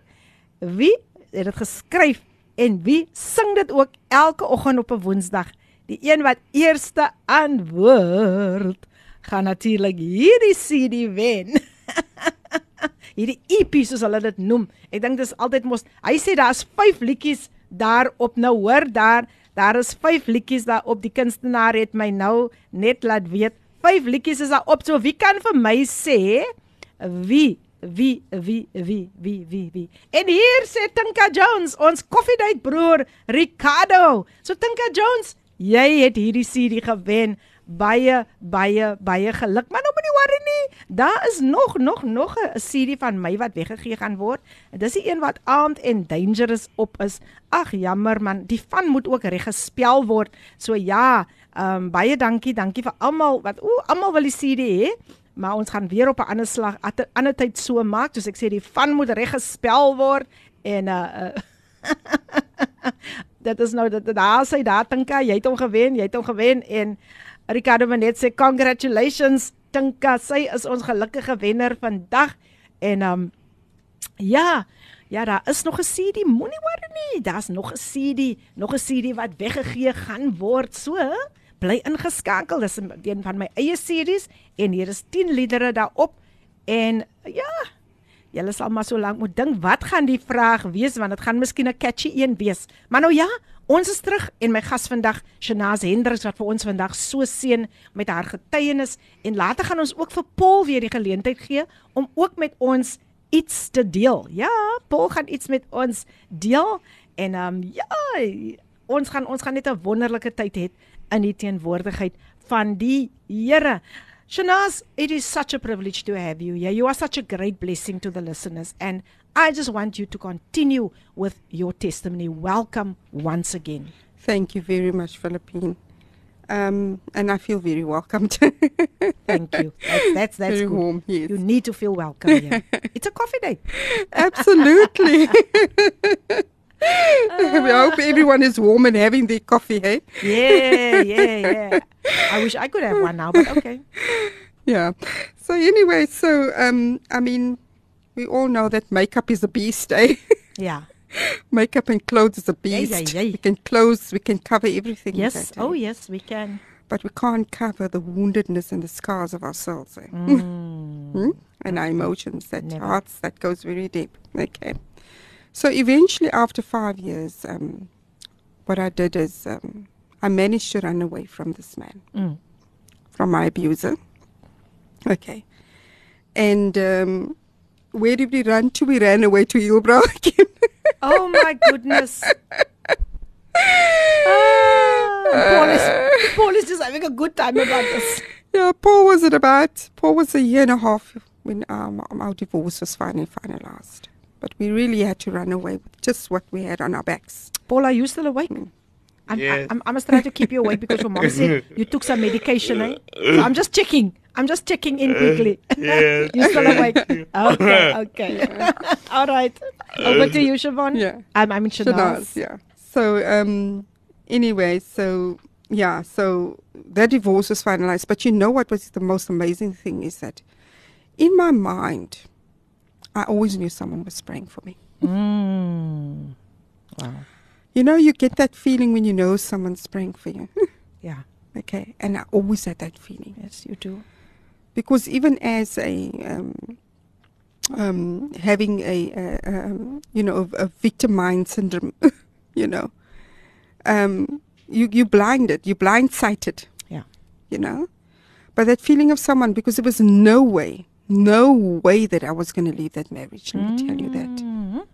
Wie het dit geskryf en wie sing dit ook elke oggend op 'n Woensdag? Die een wat eerste antwoord gaan natuurlik hierdie CD wen. hierdie EP soos hulle dit noem. Ek dink dis altyd mos. Hy sê daar's 5 liedjies daarop nou hoor daar daar is 5 liedjies daarop. Die kunstenaar het my nou net laat weet 5 liedjies is daarop. So wie kan vir my sê wie wie wie wie wie wie wie En hier sê Tinka Jones, ons koffiedייט broer Ricardo. So Tinka Jones, jy het hierdie CD gewen baie baie baie geluk. Maar nou moenie worry nie. Daar is nog nog nog 'n CD van my wat weggegee gaan word. Dis die een wat Armed and Dangerous op is. Ag jammer man, die van moet ook reg gespel word. So ja, ehm um, baie dankie, dankie vir almal wat o, almal wil die CD hê. Maar ons gaan weer op 'n ander slag, ander tyd so maak. Soos ek sê, die van moet reg gespel word en uh, uh Dit is nou dat daar sê daar Tinka, jy het hom gewen, jy het hom gewen en Ricardo Manet sê congratulations Tinka, sy is ons gelukkige wenner vandag. En um ja, ja, daar is nog 'n CD, moenie worry nie. Daar's nog 'n CD, nog 'n CD wat weggegee gaan word. So, bly ingeskakel. Dis een van my eie series en hier is 10 liedere daarop. En ja, julle sal maar so lank moet dink wat gaan die vraag wees want dit gaan miskien 'n catchy een wees. Maar nou ja, Ons is terug en my gas vandag, Shanaz Hendriks wat vir ons vandag so seën met haar getuienis en later gaan ons ook vir Paul weer die geleentheid gee om ook met ons iets te deel. Ja, Paul gaan iets met ons deel en ehm um, ja, ons gaan ons gaan net 'n wonderlike tyd hê in die teenwoordigheid van die Here. Shanaaz, it is such a privilege to have you. Yeah, you are such a great blessing to the listeners and I just want you to continue with your testimony. Welcome once again. Thank you very much, Philippine. Um, and I feel very welcomed. Thank you. That's that's, that's very good. warm. Yes. You need to feel welcome here. it's a coffee day. Absolutely. we hope everyone is warm and having their coffee, hey? Yeah, yeah, yeah. I wish I could have one now, but okay. Yeah. So anyway, so um, I mean, we all know that makeup is a beast, eh? Yeah. makeup and clothes is a beast. yeah, yeah. We can clothes, we can cover everything. Yes. that, eh? Oh, yes, we can. But we can't cover the woundedness and the scars of ourselves, eh? Mm. Hmm? and our emotions, that Never. hearts that goes very deep. Okay. So eventually, after five years, um, what I did is um, I managed to run away from this man, Mm. from my abuser. Okay. And um, where did we run to? We ran away to Hillbrow again. Oh my goodness. Ah, Paul is Paul is just having a good time about this. yeah, Paul was at about, Paul was a year and a half when um, our divorce was finally finalized. But we really had to run away with just what we had on our backs. Paul, are you still awake? I'm, Yes. I'm, I must try to keep you awake because your mom said you took some medication, eh? So I'm just checking. I'm just checking in quickly. yes. you still awake? Okay, okay. All right. Over to you, Siobhan. Yeah. I'm, I'm Shanaaz. Shanaaz, yeah. So um, anyway, so yeah, so that divorce was finalized. But you know what was the most amazing thing is that in my mind, I always knew someone was praying for me. Mm. Wow. You know, you get that feeling when you know someone's praying for you. Yeah. okay, and I always had that feeling Yes, you do. because even as a um, um, having a, a um, you know a, a victim mind syndrome, you know, um, you you blinded, you blindsighted. Yeah. You know, by that feeling of someone because there was no way, no way that I was going to leave that marriage. Let me tell you that. Mhm.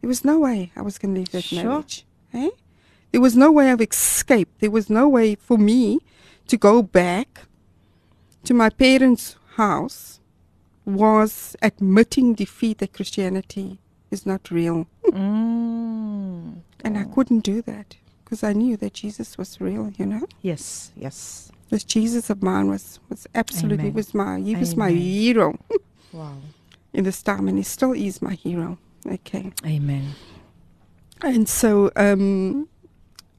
There was no way I was going to leave that Sure. marriage. Eh? There was no way of escape. There was no way for me to go back to my parents' house was admitting defeat that Christianity is not real. Mm. And I couldn't do that because I knew that Jesus was real, you know? Yes, yes. This Jesus of mine was, was absolutely Amen. was my he was my hero Wow. in this time and he still is my hero. Okay. Amen. And so um,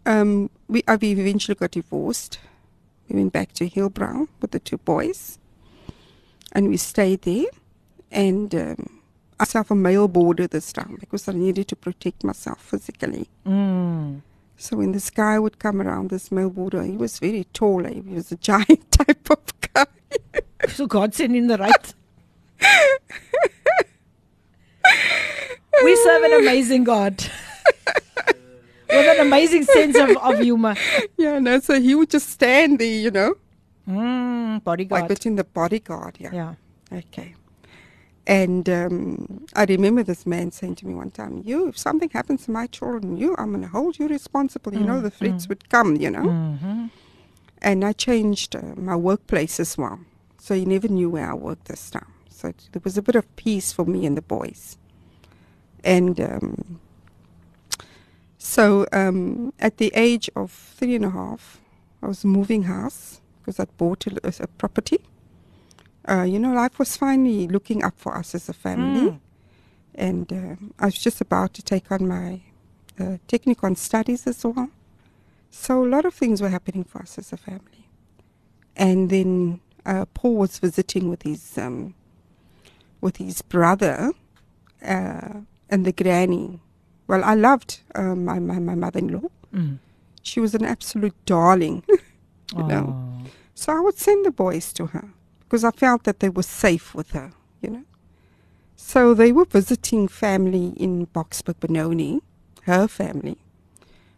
um, we, uh, we eventually got divorced. We went back to Hillbrow with the two boys. And we stayed there. And um, I self a male border this time because I needed to protect myself physically. Mm. So when this guy would come around this border, he was very tall. eh? He was a giant type of guy. So God sent in the right. we serve an amazing God. With an amazing sense of, of humor. yeah, no, so he would just stand there, you know, Mm, like bodyguard. between the bodyguard. Yeah. Yeah. Okay. And um, I remember this man saying to me one time, "You, if something happens to my children, you, I'm going to hold you responsible." You know, the threats would come. You know. Mm-hmm. And I changed uh, my workplace as well, so he never knew where I worked this time. So it, there was a bit of peace for me and the boys. And um, so um, at the age of three and a half, I was moving house because I'd bought a, a property. Uh, you know, life was finally looking up for us as a family. Mm. And um I was just about to take on my uh, technical studies as well. So a lot of things were happening for us as a family. And then uh, Paul was visiting with his um, with his brother uh, and the granny. Well, I loved uh, my, my, my mother-in-law. Mm. She was an absolute darling. you know. So I would send the boys to her because I felt that they were safe with her, you know. So they were visiting family in Boksburg, Benoni, her family,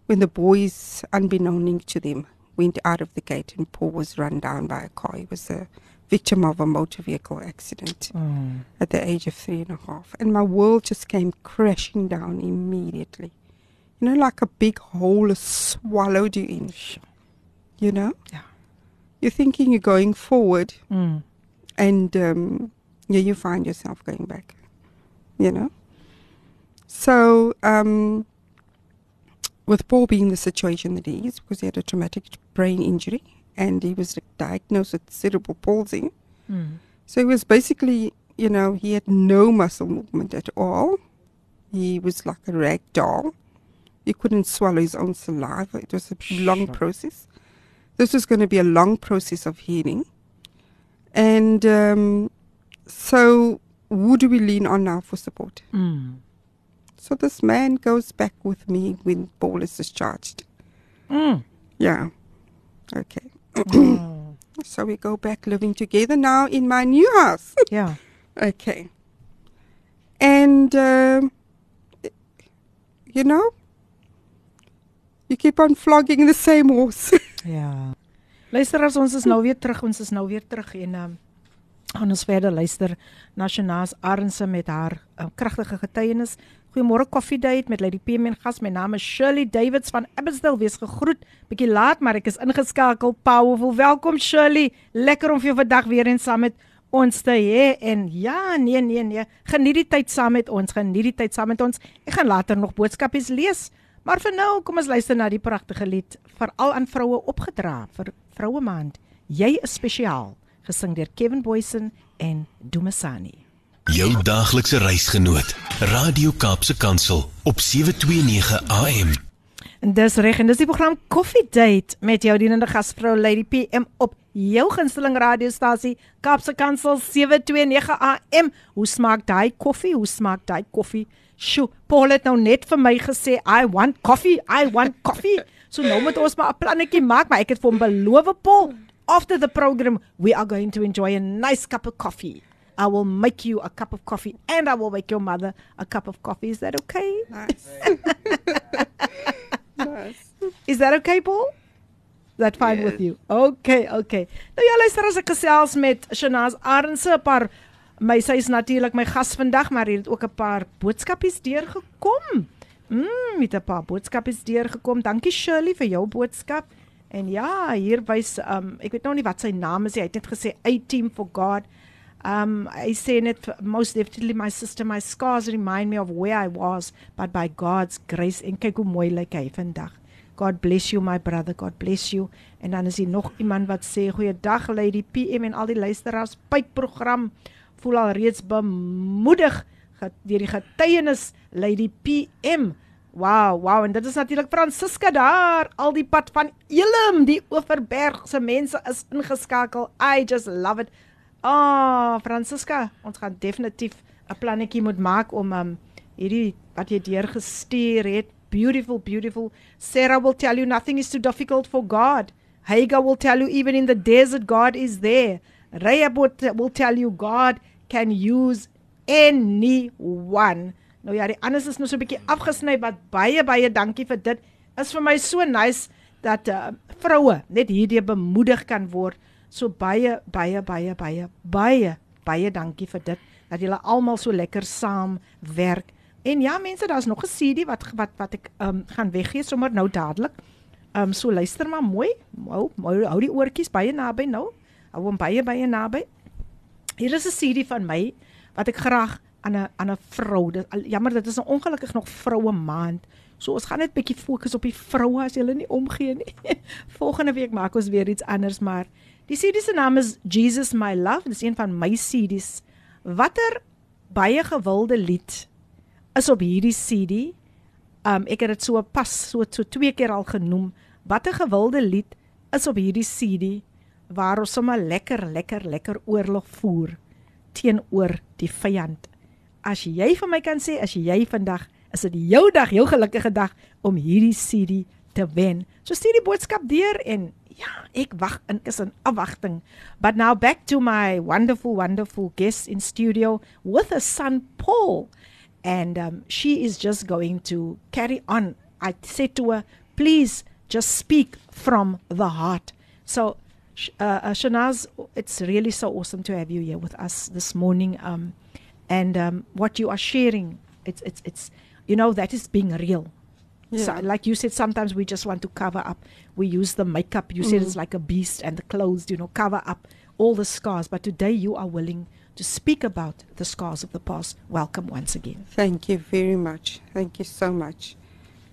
when the boys, unbeknown to them, went out of the gate and Paul was run down by a car. He was a victim of a motor vehicle accident Mm. at the age of three and a half. And my world just came crashing down immediately. You know, like a big hole swallowed you in, you know? Yeah. You're thinking you're going forward, Mm. and um, yeah, you find yourself going back, you know? So, um, with Paul being the situation that he is, because he had a traumatic brain injury and he was diagnosed with cerebral palsy, Mm. so he was basically, you know, he had no muscle movement at all. He was like a rag doll. He couldn't swallow his own saliva. It was a long Sure. process. This was going to be a long process of healing. And um, so, who do we lean on now for support? Mm. So, this man goes back with me when Paul is discharged. Mm. Yeah. Okay. Oh. So, we go back living together now in my new house. Yeah. Okay. And, um, you know, you keep on flogging the same horse. Ja. Luister as ons is nou weer terug, ons is nou weer terug en um, gaan ons verder luister na Shanaas Arnse met haar um, kragtige getuienis. Goeiemôre Coffee Date met Lady PM en gas. My naam is Shirley Davids van Abbotsdale. Wees gegroet. Bietjie laat, maar ek is ingeskakel. Powerful. Welkom Shirley. Lekker om vir jou vandag weer eens saam met ons te hê en ja, nee nee nee, geniet die tyd saam met ons, geniet die tyd saam met ons. Ek gaan later nog boodskapies lees. Maar vir nou, kom ons luister na die pragtige lied veral aan vroue opgedra vir Vroue Maand. Jy is spesiaal gesing deur Kevin Boysen en Dumasani. Jou daaglikse reisgenoot, Radio Kaapse Kansel op 729 AM. En dis reg en dis die program Coffee Date met jou dienende gasvrou Lady PM op jou gunsteling radiostasie Kaapse Kansel 729 AM. Hoe smaak daai koffie? Hoe smaak daai koffie? Sjoe, Paul het nou net vir my gesê I want coffee, I want coffee. So nou moet ons maar 'n plannetjie maak, maar ek het vir hom beloof Paul, after the program we are going to enjoy a nice cup of coffee. I will make you a cup of coffee and I will make your mother a cup of coffee. Is that okay? Nice. nice. Is that okay, Paul? Is that fine Yes. with you? Okay, okay. Nou ja, luister as ek gesels met Shanaz Arendse 'n paar my sy is natuurlik my gas vandag, maar hier het ook 'n paar boodskapies deurgekom. Mm, met 'n paar boodskapies deurgekom. Dankie Shirley vir jou boodskap. En ja, hier wys um ek weet nou nie wat sy naam is nie. Hy het net gesê A team for God. Um hy sê net most definitely my sister my scars remind me of where I was but by God's grace en kyk hoe mooi lyk hy vandag. God bless you my brother, God bless you. En dan is hier nog iemand wat sê goeiedag Lady PM en al die luisteraars. Pypprogram voel al reeds bemoedig deur die getuienis Lady PM. Wow, wow en dit is natuurlik Francisca daar, al die pad van Elim, die Oeverbergse mense is ingeskakel. I just love it. Ah, oh, Francisca, ons gaan definitief 'n plannetjie moet maak om um hierdie wat jy deurgestuur het. Beautiful, beautiful. Sarah will tell you nothing is too difficult for God. Hagar will tell you even in the desert God is there. Rahab will, tell you God can use anyone. Nou ja, die anders is nou so 'n bietjie afgesny wat baie baie dankie vir dit. Is vir my so nice dat uh, vroue net hierdie bemoedig kan word. So baie baie baie baie baie baie dankie vir dit dat julle almal so lekker saam werk. En ja mense, daar's nog 'n CD wat wat wat ek um, gaan weggee sommer nou dadelik. Ehm um, so luister maar mooi. Hou, hou die oortjies baie naby nou. Hou hom baie baie naby. Hier is 'n CD van my wat ek graag aan 'n aan 'n vrou. Dit jammer dit is nou ongelukkig nog vroue maand. So ons gaan net bietjie fokus op die vroue as julle nie omgee nie. Volgende week maak ons weer iets anders, maar die CD se naam is Jesus My Love. Dit is een van my CD's. Watter baie gewilde lied is op hierdie CD? Um ek het dit so pas so so twee keer al genoem. Watter gewilde lied is op hierdie CD waar ons sommer lekker lekker lekker oorlog voer teenoor die vyand. As jy vir my kan sê as jy vandag is dit jou dag, jou gelukkige dag om hierdie CD te wen. So stuur die boodskap deur en ja, ek wag in is in afwagting. But now back to my wonderful wonderful guest in studio with her son Paul and um, she is just going to carry on. I said to her, please just speak from the heart. So, uh, uh, Shanaaz, it's really so awesome to have you here with us this morning. Um, and um, what you are sharing, it's it's it's you know that is being real. So, like you said, sometimes we just want to cover up. We use the makeup. You said it's like a beast, and the clothes, you know, cover up all the scars. But today you are willing to speak about the scars of the past. Welcome once again. Thank you very much. Thank you so much.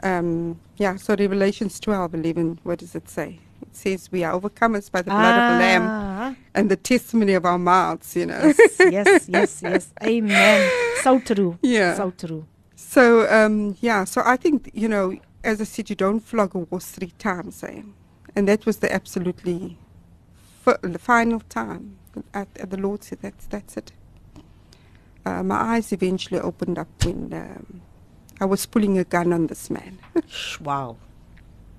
Um, yeah, so Revelations 12, 11, what does it say? Says we are overcomers by the blood of the Lamb Ah, and the testimony of our mouths, you know. yes, yes, yes, yes. Amen. So true. Yeah. So true. So, um, yeah, so I think, you know, as I said, you don't flog a horse three times, eh? And that was the absolutely f- the final time. At, at the Lord said, that's, that's it. Uh, my eyes eventually opened up when um, I was pulling a gun on this man. Wow.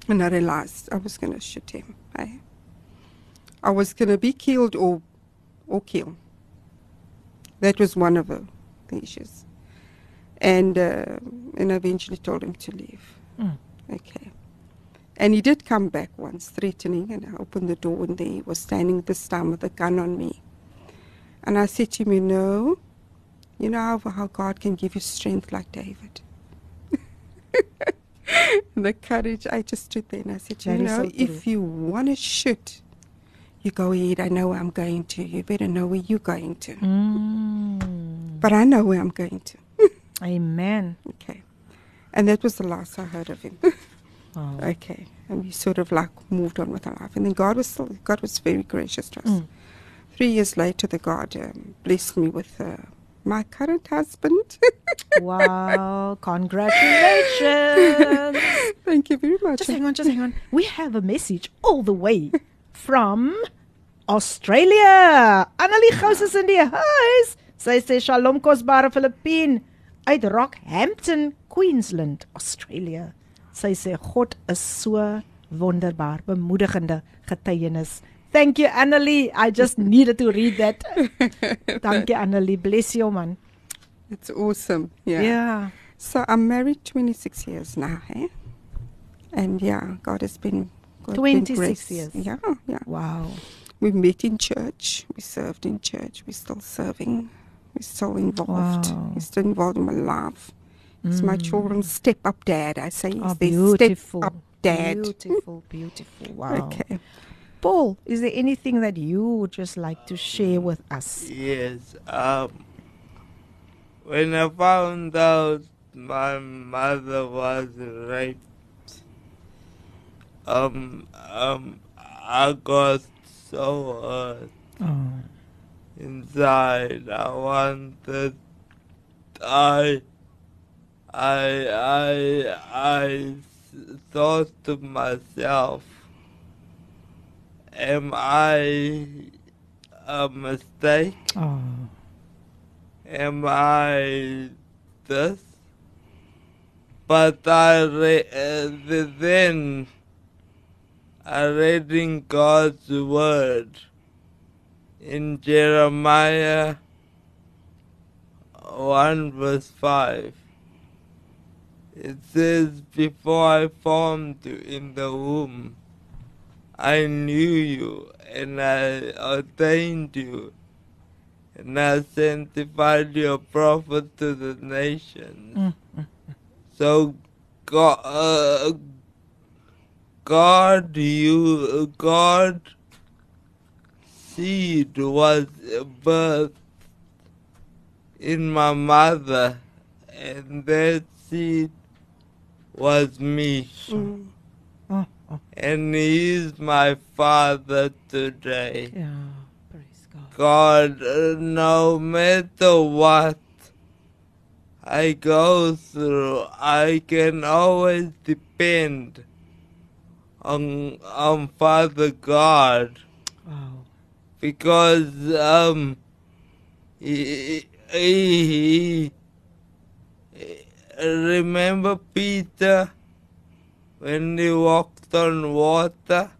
And I realized I was going to shoot him. Eh? I was going to be killed or, or kill. That was one of the, the issues. And, uh, and I eventually told him to leave. Mm. Okay. And he did come back once, threatening, and I opened the door, and there he was standing this time with a gun on me. And I said to him, You know, you know how, how God can give you strength like David. the courage, I just stood there and I said, You That know, so if you want to shoot, you go ahead. I know where I'm going to. You better know where you're going to. Mm. But I know where I'm going to. Amen. Okay. And that was the last I heard of him. Oh. Okay. And we sort of like moved on with our life. And then God was still, God was very gracious to us Mm. three years later, the God um, blessed me with uh, my current husband. Wow, congratulations. Thank you very much. Just hang on, just hang on. We have a message all the way from Australia. Annelie Gous is in die huis. Sy sê Shalom kosbare Filippien uit Rockhampton, Queensland, Australia. Sy sê God is so wonderbaar, bemoedigende getuienis. Thank you Annelie. I just needed to read that. Dankie Annelie. Bless you man. It's awesome. Yeah. Yeah. So I'm married 26 years now, eh? And yeah, God has been. God 26 grace. years. Yeah, yeah. Wow. We met in church. We served in church. We're still serving. We're still involved. Wow. We're still involved in my life. It's my children's step up dad. I say Oh, their beautiful. step up dad. Beautiful, beautiful. Wow. Okay. Paul, is there anything that you would just like to share with us? Yes. Um. When I found out my mother was raped, um, um, I got so hurt Oh. inside. I wanted. I. I. I. I thought to myself, am I a mistake? Oh. Am I this? But I re- uh, then I read in God's word in Jeremiah 1 verse 5. It says, Before I formed you in the womb, I knew you and I ordained you and I sanctified your prophet to the nations. So God, uh, God, you, God, seed was birthed in my mother, and that seed was me. Mm. Oh. And he is my father today. Praise God. God, no matter what I go through, I can always depend on on Father God because um he, he, he remember Peter when he walked on water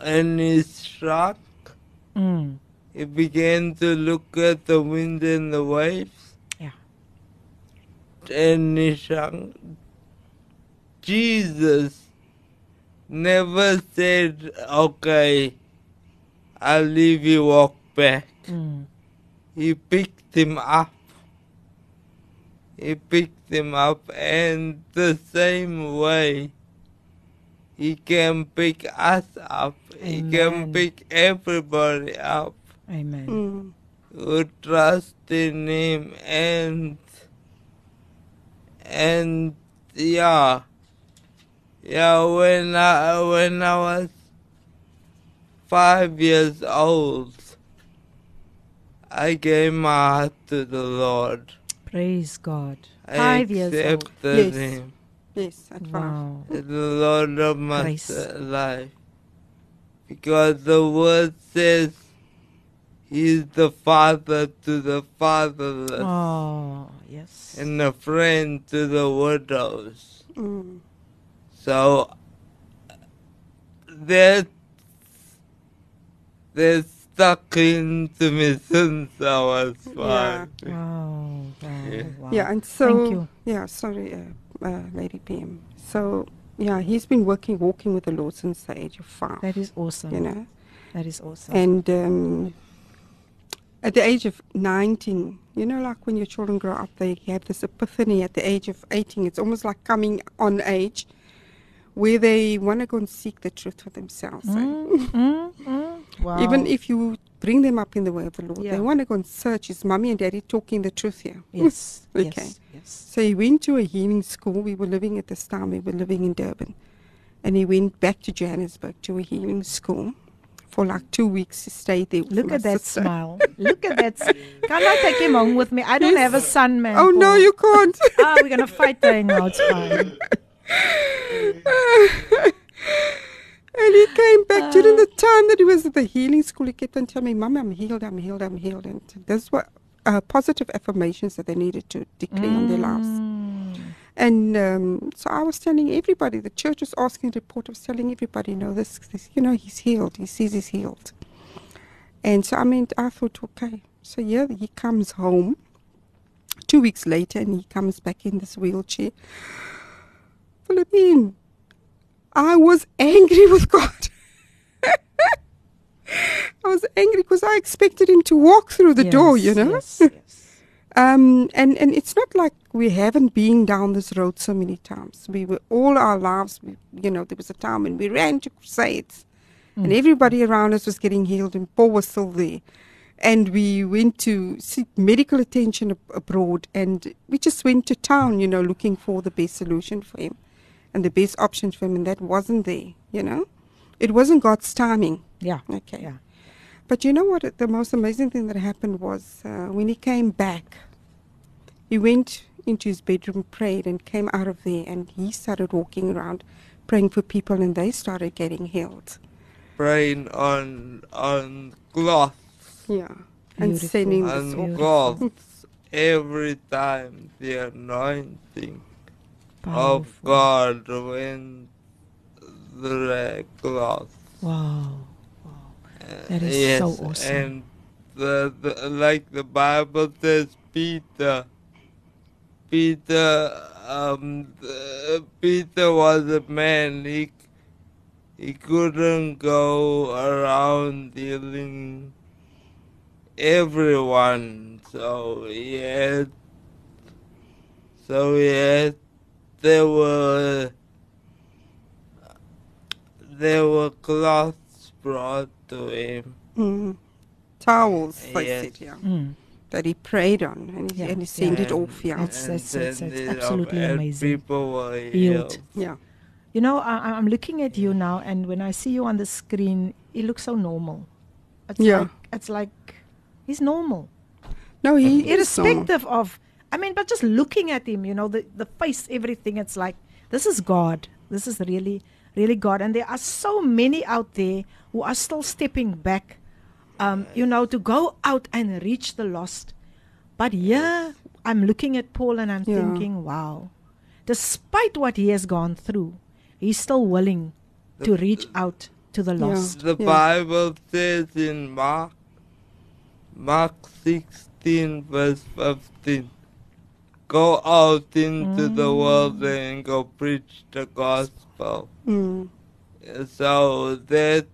and he struck Mm. he began to look at the wind and the waves Yeah. and he shrunk. Jesus never said, okay, I'll leave you walk back. Mm. He picked him up. He picked him up and the same way he can pick us up. He can pick everybody up Amen. Mm. who trust in him and and yeah yeah when I when I was five years old I gave my heart to the Lord. Praise God. I Five years old. Yes. him Yes, at five. Wow. as the Lord of my Grace. life. Because the word says He's the father to the fatherless. Oh, yes. and a friend to the widows. Mm. So that they're stuck into me since I was five. Wow. Wow. Yeah. wow. Yeah, and so Thank you. yeah, sorry, uh, uh, Lady PM. So yeah, he's been working, walking with the Lord since the age of five. That is awesome. you know, That is awesome. and um, at the age of 19, you know, like when your children grow up, they have this epiphany at the age of 18. It's almost like coming on age, where they want to go and seek the truth for themselves. eh? Mm, mm, mm. Wow. Even if you bring them up in the way of the Lord, Yeah. they want to go and search. Is mommy and daddy talking the truth here? Yes. Okay. Yes. Yes. So he went to a healing school. We were living at this time, we were living in Durban. And he went back to Johannesburg to a healing school for like two weeks. He stayed there. With Look at that sister. smile. Look at that. Can I take him home with me? I don't have a son, man. Oh no, you can't. Ah, we're gonna fight there now. It's fine. And he came back during the time that he was at the healing school. He kept on telling me, Mom, I'm healed, I'm healed, I'm healed. And that's what uh, positive affirmations that they needed to declare on their lives. And um, so I was telling everybody, the church was asking, the report was telling everybody, no, this, this, you know, he's healed. He says he's healed. And so I mean, I thought, okay. So yeah, he comes home two weeks later and he comes back in this wheelchair. Philippine, I was angry with God. I was angry because I expected him to walk through the door, you know. Yes, yes. Um, and and it's not like we haven't been down this road so many times. We were all our lives. We, you know, there was a time when we ran to crusades, and everybody around us was getting healed, and Paul was still there. And we went to seek medical attention ab- abroad, and we just went to town, you know, looking for the best solution for him, and the best options for him, and that wasn't there. You know, it wasn't God's timing. Yeah. Okay. Yeah. But you know what? The most amazing thing that happened was uh, when he came back, he went into his bedroom, prayed, and came out of there, and he started walking around praying for people, and they started getting healed. Praying on on cloth Yeah. And Beautiful. sending this on cloth every time the anointing of. God went the cloth. Wow. That is so awesome. And the, the like the Bible says, Peter. Peter, um, the, Peter was a man. He he couldn't go around dealing everyone. So he had, so he had, there were there were cloths brought to him. Mm. Towels, they Yes. said, yeah. Mm. That he prayed on, and he, Yeah, and he sent it And- off, yeah. That's- and that's- that's- that's absolutely and amazing. People were Healed. healed. Yeah. You know, I, I'm looking at you now, and when I see you on the screen, you looks so normal. It's Yeah. like it's like he's normal, No, he is normal. irrespective of. I mean, but just looking at him, you know, the the face, everything. It's like this is God. This is really, really God. And there are so many out there who are still stepping back, um, you know, to go out and reach the lost. But yeah, I'm looking at Paul and I'm Yeah. thinking, wow, despite what he has gone through, he's still willing to reach out to the Yeah. lost. The Yeah. Bible says in Mark, Mark 16, verse 15, go out into the Mm. world and go preach the gospel. Mm. So that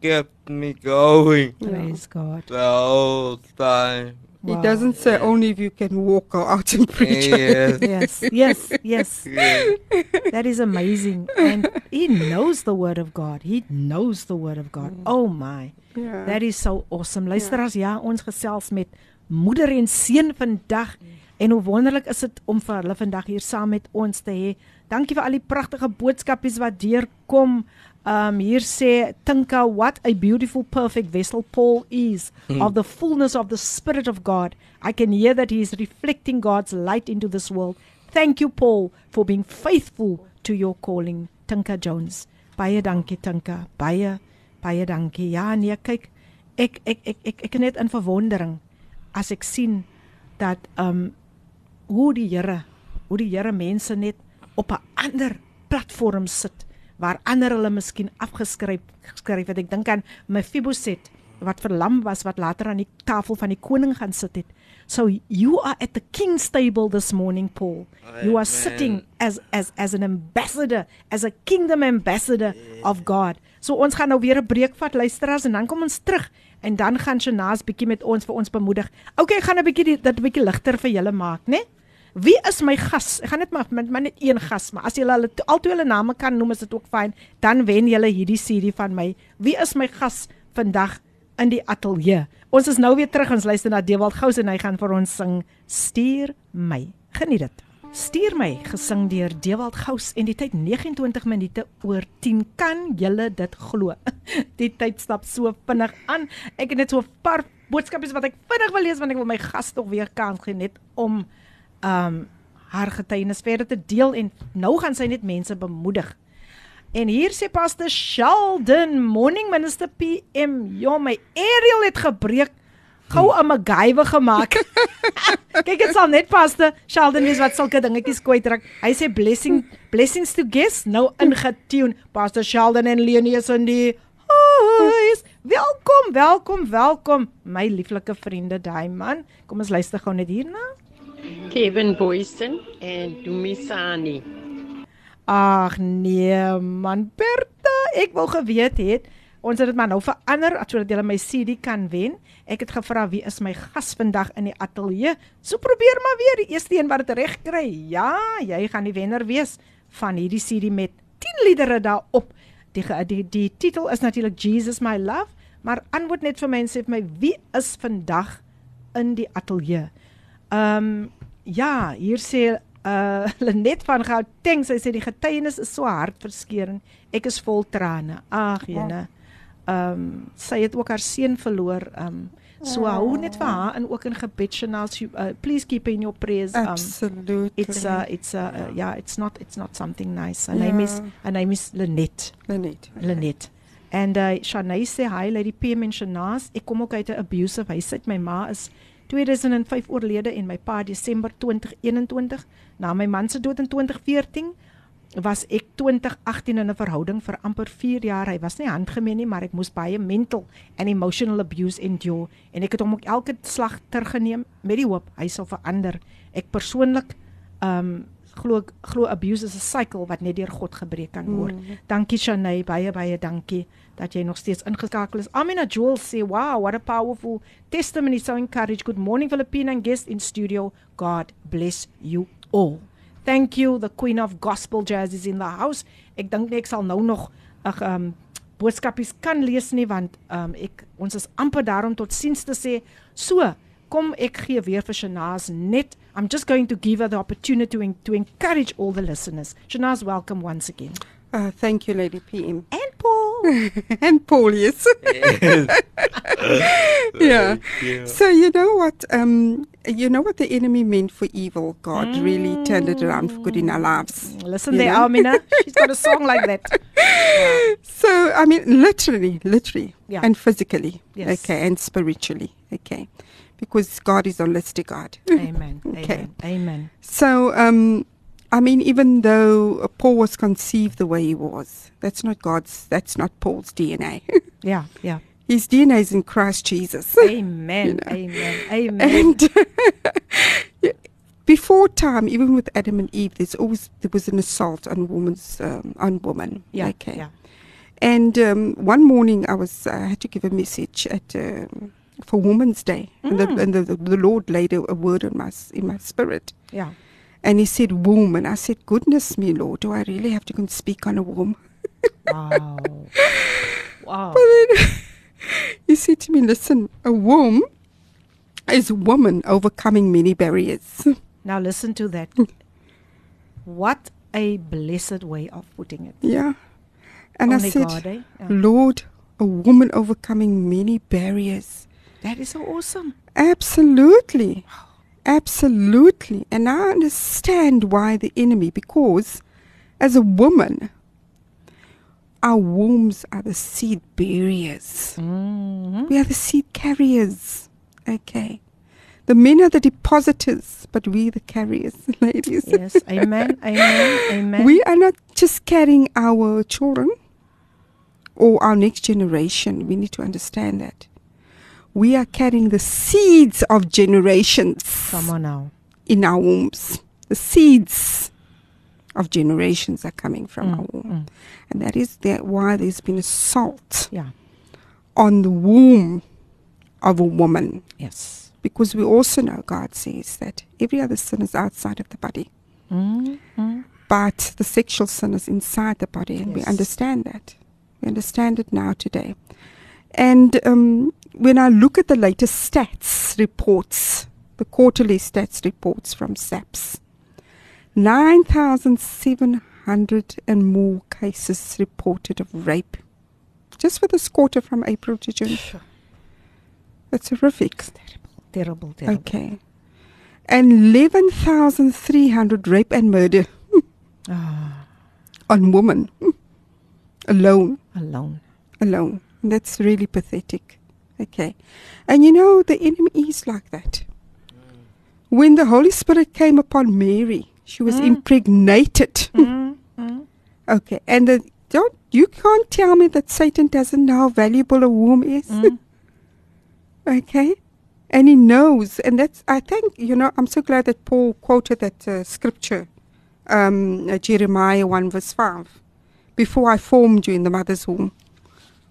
kept me going Praise God. the whole time. He Wow. doesn't say only if you can walk go out and preach. Yes. Yes, yes, yes. yes. That is amazing. And he knows the word of God. He knows the word of God. Oh my. Yeah. That is so awesome. Luisteraars, ja, ons gesels met moeder en seun vandag. En hoe wonderlik is dit om vir hulle vandag hier saam met ons te hê. Dankie vir al die pragtige boodskapies wat deurkom. Um hier sê Tinka what a beautiful perfect vessel Paul is of the fullness of the spirit of God. I can hear that he is reflecting God's light into this world. Thank you Paul for being faithful to your calling. Tinka Jones. Baie dankie Tinka. Baie baie dankie. Ja nee, kyk ek ek ek ek ek is net in verwondering as ek sien dat um hoe die Here hoe die Here mense net op 'n ander platform sit waar ander hulle miskien afgeskryf geskryf het. Ek dink aan Mephibosheth wat verlam was wat later aan die tafel van die koning gaan sit het. So you are at the king's table this morning Paul. You are Amen. sitting as as as an ambassador, as a kingdom ambassador of God. So ons gaan nou weer 'n breek vat luisteraars en dan kom ons terug en dan gaan Shanaas bietjie met ons vir ons bemoedig. Okay, gaan 'n bietjie dit 'n bietjie ligter vir julle maak, né? Wie is my gas? Ek gaan net maar met my net een gas, maar as julle hulle to- al twee hulle name kan noem, is dit ook fyn. Dan wen julle hierdie CD van my. Wie is my gas vandag in die ateljee? Ons is nou weer terug ons luister na Dewald Gous en hy gaan vir ons sing Stuur my. Geniet dit. Stuur my gesing deur Dewald Gous en die tyd 29 minute oor 10. Kan julle dit glo? Die tyd stap so vinnig aan. Ek het net so 'n paar boodskapies wat ek vinnig wil lees want ek wil my gas tog weer kans gee net om um haar getuienis verder te deel en nou gaan sy net mense bemoedig. En hier sê Pastor Sheldon, morning minister PM, ja my aerial het gebreek. Gou 'n MacGyver gemaak. Kyk, dit sal net Pastor Sheldon wees wat sulke dingetjies kwytrek. Hy sê blessing blessings to guests nou ingetune. Pastor Sheldon en Leonie is in die huis. Welkom, welkom, welkom my lieflike vriende daai man. Kom ons luister gou net hierna. Kevin Boyson en Dumisani. Ag nee man, Bertha, ek wou geweet het ons het dit maar nou verander sodat jy my CD kan wen. Ek het gevra wie is my gas vandag in die ateljee. So probeer maar weer die eerste een wat dit reg kry. Ja, jy gaan die wenner wees van hierdie CD met 10 liedere daarop. Die die die titel is natuurlik Jesus my love, maar antwoord net vir mense vir my wie is vandag in die ateljee. Ehm um, ja, hier sê uh Lenet van Gauteng, sy sê die getuienis is so hartverskeurende. Ek is vol trane. Ag jene. Ehm um, sy het ook haar seun verloor. Ehm um, so hou net vir haar in ook in gebed channels. Uh, please keep in your prayers. Um, Absolutely. It's uh it's uh, uh yeah, it's not it's not something nice. Her name is Ja. her name is Lenet. Lenet. Lenet. En uh Shanay sê hi Lady PM en Shanaz. Ek kom ook uit 'n abusive huishoud. My ma is 2005 oorlede en my pa Desember 2021. Na my man se dood in 2014 was ek 2018 in 'n verhouding vir amper 4 jaar. Hy was nie handgemeen nie, maar ek moes baie mental and emotional abuse endure en ek het hom ook elke slag teruggeneem met die hoop hy sal verander. Ek persoonlik um glo glo abuse is 'n cycle wat net deur God gebreek kan word. Mm. Dankie Shanay, baie baie dankie dat jy nog steeds ingeskakel is. Amina Joel sê, "Wow, what a powerful testimony so encourage. Good morning Philippine and guest in studio. God bless you all." Thank you. The Queen of Gospel Jazz is in the house. Ek dink ek sal nou nog ag um boodskapies kan lees nie want um ek ons is amper daar om tot siens te sê. So, kom ek gee weer vir Shanaz net. I'm just going to give her the opportunity to, en- to encourage all the listeners. Shanaaz, welcome once again. Uh, thank you, Lady PM. And Paul. and Paul, yes. yeah. you. So you know what? Um, you know what the enemy meant for evil. God really turned it around for good in our lives. Listen You there, know? Amina. She's got a song like that. So I mean, literally, literally, Yeah. and physically, Yes. okay, and spiritually, okay, because God is a holistic God. Amen. Okay. Amen. Amen. So, um, I mean, even though Paul was conceived the way he was, that's not God's. That's not Paul's DNA. Yeah, yeah. His DNA is in Christ Jesus. Amen. You know. Amen. Amen. And before time, even with Adam and Eve, there's always there was an assault on woman's um, on woman. yeah. Okay. Yeah. And um, one morning, I was I had to give a message at um, for Women's Day, and, the, Mm. and the, the Lord laid a, a word in my in my spirit, Yeah. and He said womb, and I said, goodness me, Lord, do I really have to go and speak on a womb? Wow. wow. But then he said to me, listen, a womb is woman overcoming many barriers. Now listen to that. What a blessed way of putting it. Yeah. And Only I said, God, eh? Yeah. Lord, a woman overcoming many barriers. That is so awesome. Absolutely. Absolutely. And I understand why the enemy, because as a woman, our wombs are the seed bearers. Mm-hmm. We are the seed carriers. Okay. The men are the depositors, but we the carriers, ladies. Yes. Amen. Amen. Amen. We are not just carrying our children or our next generation. We need to understand that. We are carrying the seeds of generations Come on now. in our wombs. The seeds of generations are coming from our womb. Mm. And that is the, why there's been assault Yeah. on the womb of a woman. Yes. Because we also know God says that every other sin is outside of the body. Mm-hmm. but the sexual sin is inside the body, and we understand that. We understand it now today. And um, when I look at the latest stats reports, the quarterly stats reports from SAPS, 9,700 and more cases reported of rape just for this quarter from April to June. That's horrific. Terrible, terrible. Terrible. Okay. And 11,300 rape and murder Ah, on women alone. alone. alone. And that's really pathetic. Okay. And you know, the enemy is like that. When the Holy Spirit came upon Mary, she was Mm. impregnated. Mm, mm. Okay. And the, don't, you can't tell me that Satan doesn't know how valuable a womb is. Mm. okay. And he knows. And that's, I think, you know, I'm so glad that Paul quoted that uh, scripture, um, uh, Jeremiah 1 verse 5. Before I formed you in the mother's womb,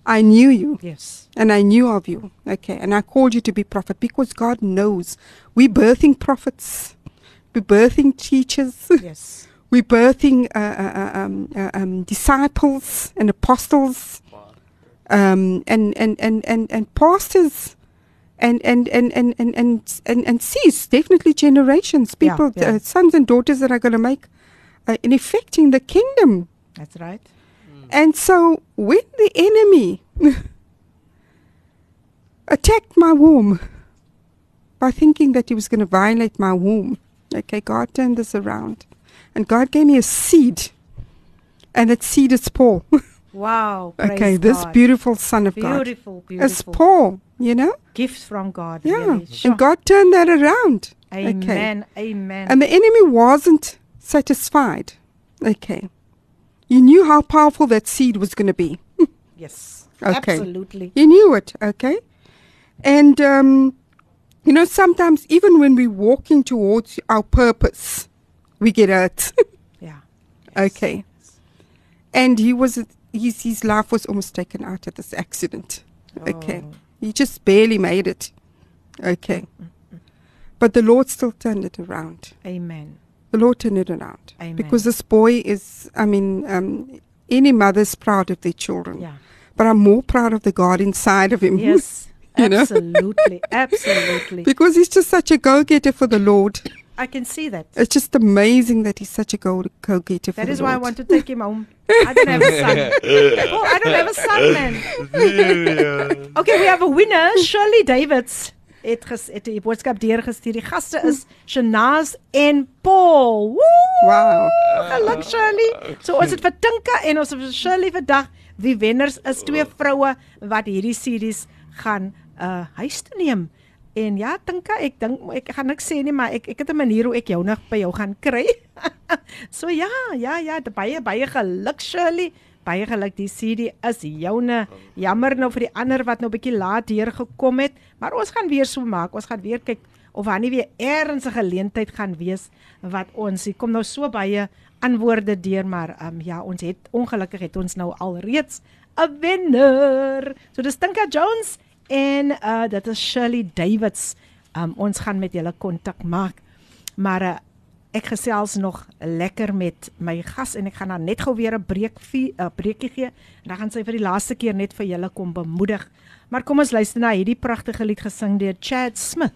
I knew you Yes. and I knew of you. Okay. And I called you to be prophet because God knows we're birthing prophets, we're birthing teachers, Yes. we're birthing uh, uh, uh, um, uh, um, disciples and apostles um, and, and, and, and, and pastors. And and, and, and, and, and, and and sees definitely generations, people, yeah. Uh, sons and daughters that are going to make uh, an effect in the kingdom. That's right. And so when the enemy attacked my womb by thinking that he was going to violate my womb, okay, God turned this around. And God gave me a seed. And that seed is Paul. Wow. okay, this God. beautiful son of God. beautiful, It's beautiful. Paul, you know? Gifts from God. Yeah. Really. Sure. And God turned that around. Amen. Amen. And the enemy wasn't satisfied. Okay. You knew how powerful that seed was going to be. yes. Okay. Absolutely. You knew it, okay? And, um, you know, sometimes even when we're walking towards our purpose, we get hurt. Yeah. okay. And he was, his, his life was almost taken out of this accident. Oh. Okay. Oh. He just barely made it. Okay. Mm, mm, mm. But the Lord still turned it around. Amen. The Lord turned it around. Amen. Because this boy is, I mean, um, any mother's proud of their children. Yeah. But I'm more proud of the God inside of him. Yes. You know? absolutely. Absolutely. because he's just such a go getter for the Lord. I can see that. It's just amazing that he's such a go getter for That the is Lord. why I want to take him home. I don't have a son. oh, I don't have a son, man. Okay, we have a winner, Shirley Davids. Het ges het die boodskap deurgestuur. Die gaste is Shanaz en Paul. Woe! Wow. Geluk Shirley. So ons het vir Tinka en ons het vir Shirley vandag wie wenners is twee vroue wat hierdie series gaan uh huis toe neem. En ja, Tinka, ek dink ek gaan niks sê nie, maar ek ek het 'n manier hoe ek jou nog by jou gaan kry. so ja, ja, ja, baie baie geluk Shirley. Baie geluk die CD is joune. Jammer nou vir die ander wat nou 'n bietjie laat hier gekom het, maar ons gaan weer so maak. Ons gaan weer kyk of daar nie weer 'n geleentheid gaan wees wat ons hier kom nou so baie antwoorde deur, maar um, ja, ons het ongelukkig het ons nou alreeds 'n wenner. So dis Tinka Jones en uh dit is Shirley Davids. Um ons gaan met julle kontak maak. Maar uh, ek gesels nog lekker met my gas en ek gaan dan net gou weer 'n breek 'n breekie gee en dan gaan sy vir die laaste keer net vir julle kom bemoedig. Maar kom ons luister na hierdie pragtige lied gesing deur Chad Smith.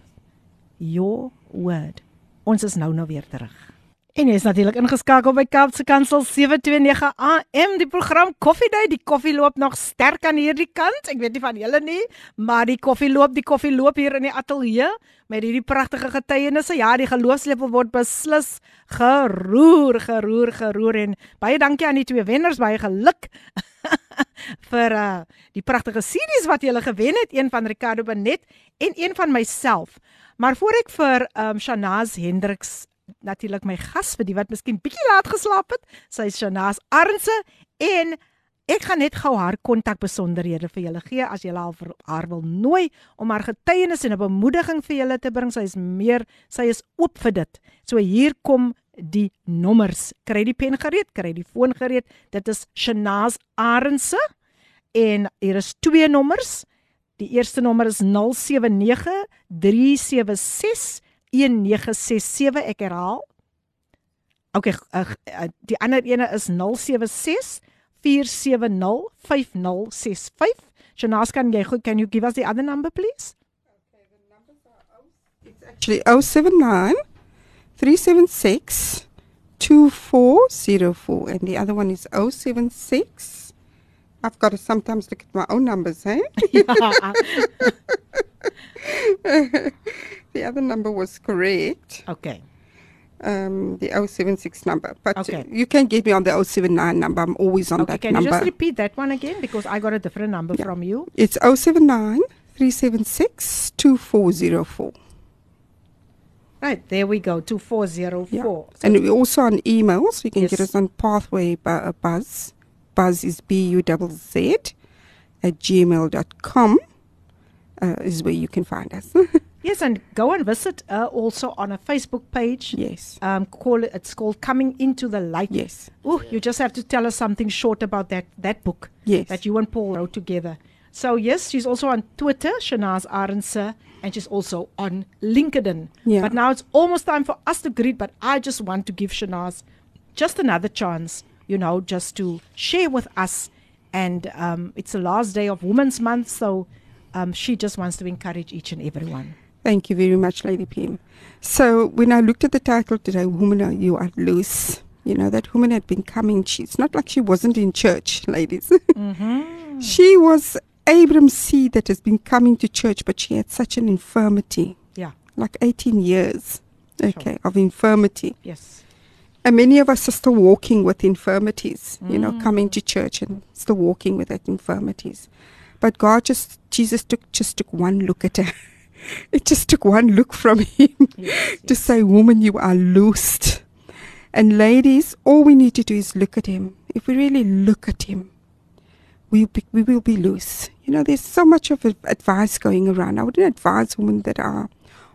Your word. Ons is nou nou weer terug. En jy is natuurlik ingeskakel by Kaapse Kansel 729 AM, die program Coffee Day. Die koffie loop nog sterk aan hierdie kant. Ek weet nie van julle nie, maar die koffie loop, die koffie loop hier in die ateljee met hierdie pragtige getuienisse. Ja, die geloofslepel word beslis geroer, geroer, geroer en baie dankie aan die twee wenners, baie geluk. vir uh, die pragtige series wat jy gewen het, een van Ricardo Benet en een van myself. Maar voor ek vir um, Shanaz Hendriks natuurlik my gas vir die wat miskien bietjie laat geslaap het, sy is Shanaz Arnse en ek gaan net gou haar kontak besonderhede vir julle gee as julle haar wil nooi om haar getuienis en 'n bemoediging vir julle te bring. Sy is meer, sy is oop vir dit. So hier kom die nommers. Kry die pen gereed, kry die foon gereed. Dit is Shanaz Arnse en hier is twee nommers. Die eerste nommer is 079 376 1967 ek herhaal. OK, uh, uh, die ander ene is 076 470 5065. Shanas, can jy can you give us the other number please? Actually, 079 376 2404 and the other one is 076. I've got to sometimes look at my own numbers, eh? yeah. the other number was correct. Okay. Um, the 076 number. But Okay. you can get me on the 079 number. I'm always on Okay, that can number. you just repeat that one again because I got a different number Yeah. from you. It's 079 376 2404. Right, there we go. 2404. So And we're also on emails. You can get us on Pathway bu- uh, Buzz. Buzz is B U double Z at gmail.com uh, is where you can find us. yes, and go and visit uh, also on a Facebook page. yes. Um, call it, it's called Coming Into the Light. Yes. Oh, you just have to tell us something short about that that book Yes. that you and Paul wrote together. So yes, she's also on Twitter, Shanaaz Arendse, and she's also on LinkedIn. Yeah. But now it's almost time for us to greet, but I just want to give Shanaaz just another chance, you know, just to share with us. And um, it's the last day of Women's Month, so um, she just wants to encourage each and every one. Thank you very much, Lady PM. So when I looked at the title today, Woman, You Are Loose, you know, that woman had been coming. She, it's not like she wasn't in church, ladies. Mm-hmm. she was Abram's seed that has been coming to church, but she had such an infirmity, Yeah, like 18 years, okay, of infirmity. yes. And many of us are still walking with infirmities, you know, Mm. coming to church and still walking with that infirmities. But God just, Jesus took, just took one look at her. it just took one look from him yes, to say, Woman, you are loosed. And ladies, all we need to do is look at him. If we really look at him, we, be, we will be loose. You know, there's so much of advice going around. I wouldn't advise women that are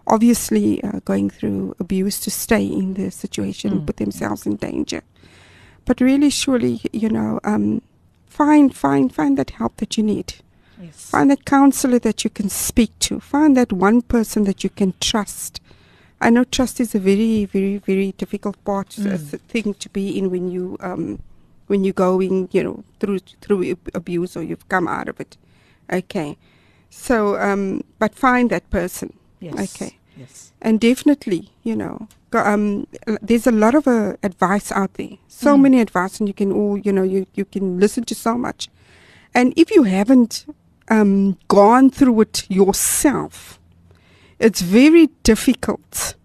obviously uh, going through abuse to stay in the situation and Mm. put themselves in danger. But really, surely, you know, um, find, find, find that help that you need. Yes. Find that counselor that you can speak to. Find that one person that you can trust. I know trust is a very, very, very difficult part, uh, Mm. th- thing to be in when you, um, when you're going, you know, through through abuse or you've come out of it. Okay, so um, but find that person, Yes. Okay. Yes. and definitely, you know, go, um, there's a lot of uh, advice out there. So Mm. many advice, and you can all, you know, you you can listen to so much. And if you haven't um, gone through it yourself, it's very difficult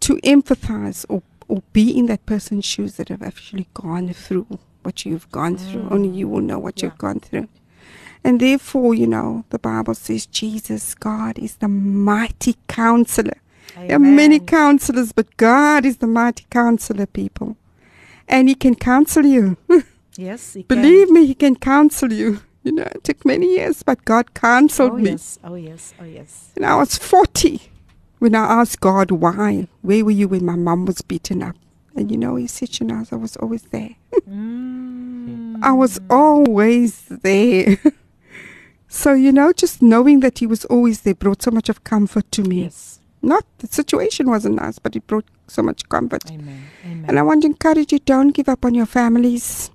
to empathize or, or be in that person's shoes that have actually gone through what you've gone through. Mm. Only you will know what Yeah. you've gone through. And therefore, you know, the Bible says Jesus, God, is the mighty counselor. There are many counselors, but God is the mighty counselor, people. And He can counsel you. Yes. he can. Believe me, He can counsel you. You know, it took many years, but God counseled Oh me. yes. Oh yes. Oh yes. And I was 40 when I asked God why. Where were you when my mom was beaten up? And you know, He said, Shanaaz, I was always there. Mm. I was always there. so, you know, just knowing that He was always there brought so much of comfort to me. Yes. Not the situation wasn't nice, but it brought so much comfort. Amen. Amen. And I want to encourage you don't give up on your families.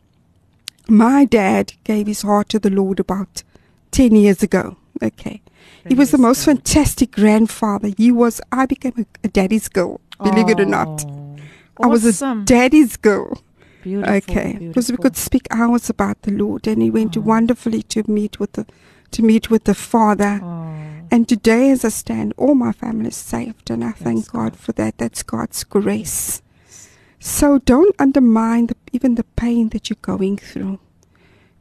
My dad gave his heart to the Lord about 10 years ago. Okay. He was the most fantastic grandfather. He was, I became a, a daddy's girl, believe it or not. Oh, I was a daddy's girl. Beautiful, okay. Because we could speak hours about the Lord and he went Oh. wonderfully to meet with the to meet with the Father. Oh, And today as I stand, all my family is saved and I thank God God. for that. That's God's grace. So don't undermine the, even the pain that you're going through.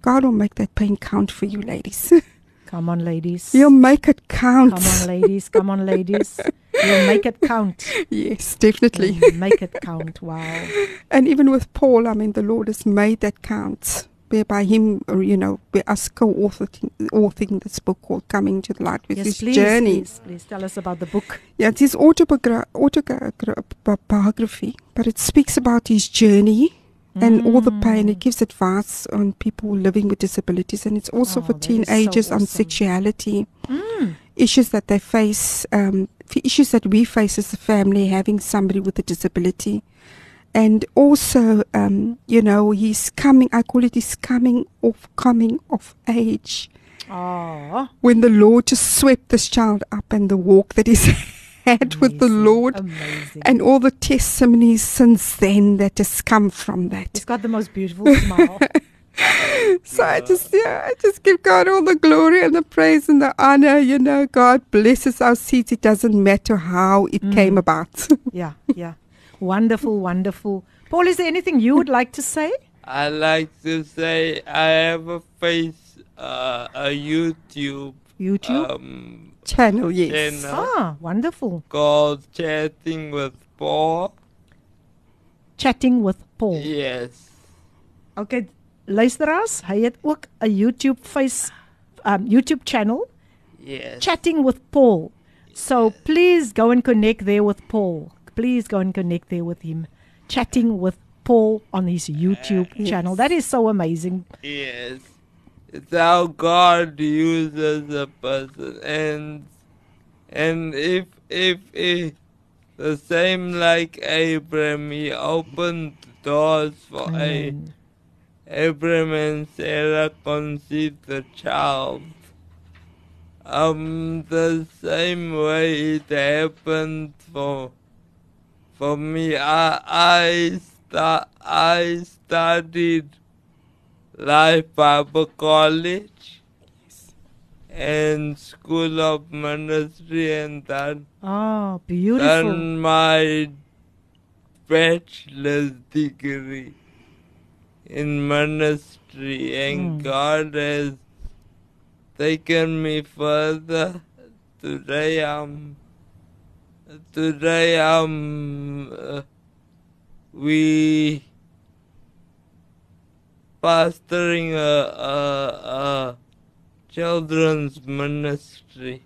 God will make that pain count for you, ladies. come on, ladies. You'll make it count. Come on, ladies. Come on, ladies. You'll make it count. yes, definitely. You'll make it count. Wow. And even with Paul, I mean, the Lord has made that count. Whereby him, you know, by us co-authoring authoring this book called Coming to the Light with yes, his please, journey. please, please tell us about the book. Yeah, it's his autobiogra- autobiography, but it speaks about his journey and all the pain. Mm. It gives advice on people living with disabilities, and it's also Oh, for is so teenagers on sexuality, Mm. issues that they face, um, issues that we face as a family, having somebody with a disability. And also, um, you know, he's coming, I call it his coming of coming of age Oh, when the Lord just swept this child up and the walk that he's had with the Lord Amazing. and all the testimonies since then that has come from that. He's got the most beautiful smile. So I just yeah, I just give God all the glory and the praise and the honor. You know, God blesses our seeds. It doesn't matter how it came about. yeah, yeah. Wonderful, wonderful. Paul, is there anything you would like to say? I like to say I have a face, uh, a YouTube, YouTube? um, Channel, yes. channel ah, wonderful. called Chatting with Paul. Chatting with Paul. Yes. Okay, luisteraars, hy het ook 'n YouTube face um YouTube channel Yes. chatting with Paul. So please go and connect there with Paul. Please go and connect there with him. Chatting with Paul on his YouTube channel. That is so amazing. Yes. It's how God uses a person and and if if if the same like Abraham he opened doors for A- Amen. Abraham and Sarah conceived the child. Um the same way it happened for for me I I I studied Life Bible College and School of Ministry and then Oh, beautiful. done my bachelor's degree in ministry and Mm. God has taken me further. Today I'm today I'm uh, we pastoring a, a, a children's ministry.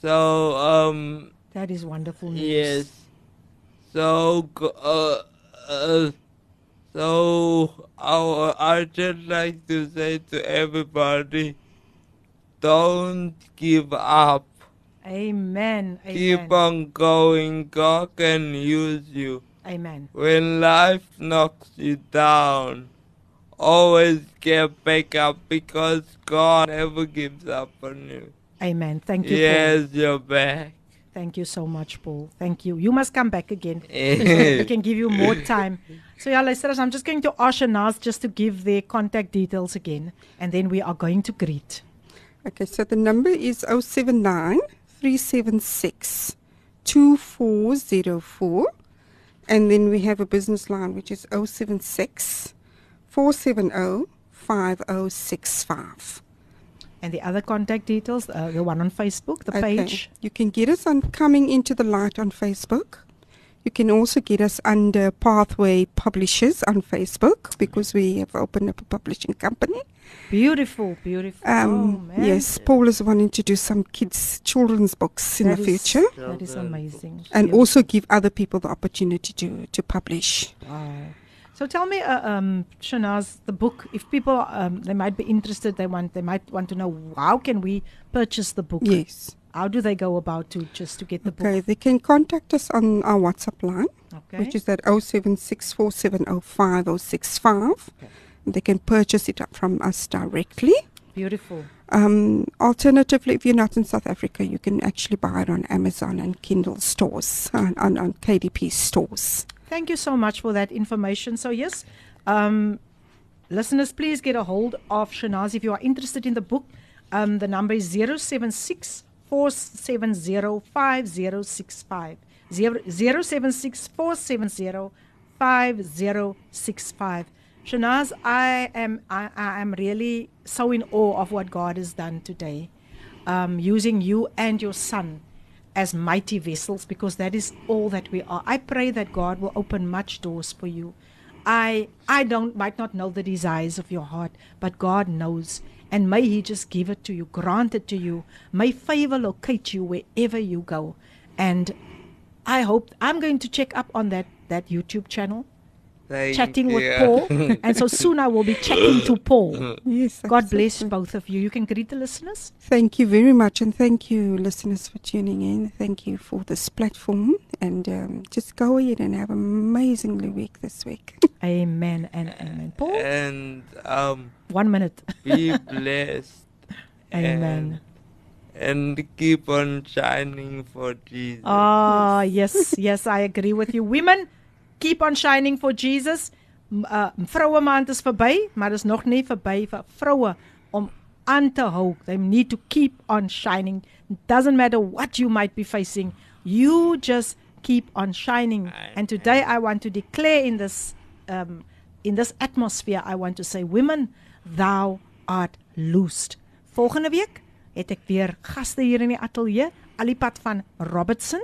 So um That is wonderful news. yes, so uh, uh so I I just like to say to everybody, don't give up. Amen. Keep on going. God can use you. Amen. When life knocks you down, always get back up because God never gives up on you. Amen. Thank you. Paul. Yes, you're back. Thank you so much, Paul. Thank you. You must come back again. so we can give you more time. So yeah, listeners, I'm just going to ask Shanaaz just to give their contact details again, and then we are going to greet. Okay, so the number is 079 376 2404. And then we have a business line which is 076 470 5065. And the other contact details, uh, the one on Facebook, the Okay. page. You can get us on Coming Into the Light on Facebook. You can also get us under Pathway Publishers on Facebook because we have opened up a publishing company. Beautiful, beautiful. oh Um, man, yes, Paul is wanting to do some kids' children's books in That the is- future. That is amazing. and Beautiful. also give other people the opportunity to to publish. Wow. So tell me, uh, um, Shanaaz, the book. If people um, they might be interested, they want they might want to know how can we purchase the book? Yes. How do they go about to just to get the Okay, book? they can contact us on our WhatsApp line, Okay. which is at 0764705065. They can purchase it from us directly. Beautiful. Um, alternatively, if you're not in South Africa, you can actually buy it on Amazon and Kindle stores, on, on, on KDP stores. Thank you so much for that information. So yes, um, listeners, please get a hold of Shanaaz if you are interested in the book. Um, the number is 076 470 5065. 076 5065. Shanaaz, I am I, I am really so in awe of what God has done today, um, using you and your son as mighty vessels, because that is all that we are. I pray that God will open much doors for you. I I don't might not know the desires of your heart, but God knows, and may He just give it to you, grant it to you. May favor locate you wherever you go, and I hope I'm going to check up on that that YouTube channel Thank chatting with you. Paul. and so soon I will be chatting to Paul. Yes. God bless absolutely. both of you. You can greet the listeners. Thank you very much, and thank you, listeners, for tuning in. Thank you for this platform, and um, just go ahead and have an amazingly week this week. Amen and amen. Paul, And um, one minute. be blessed. Amen. And, and keep on shining for Jesus. Ah, yes, yes, I agree with you. Women, keep on shining for Jesus. Uh vroue maand is verby, maar dis nog nie verby vir vroue om aan te hou. They need to keep on shining. It doesn't matter what you might be facing. You just keep on shining. And today I want to declare in this um in this atmosphere I want to say women, thou art loosed. Volgende week het ek weer gaste hier in die ateljee, Alipad van Robertson.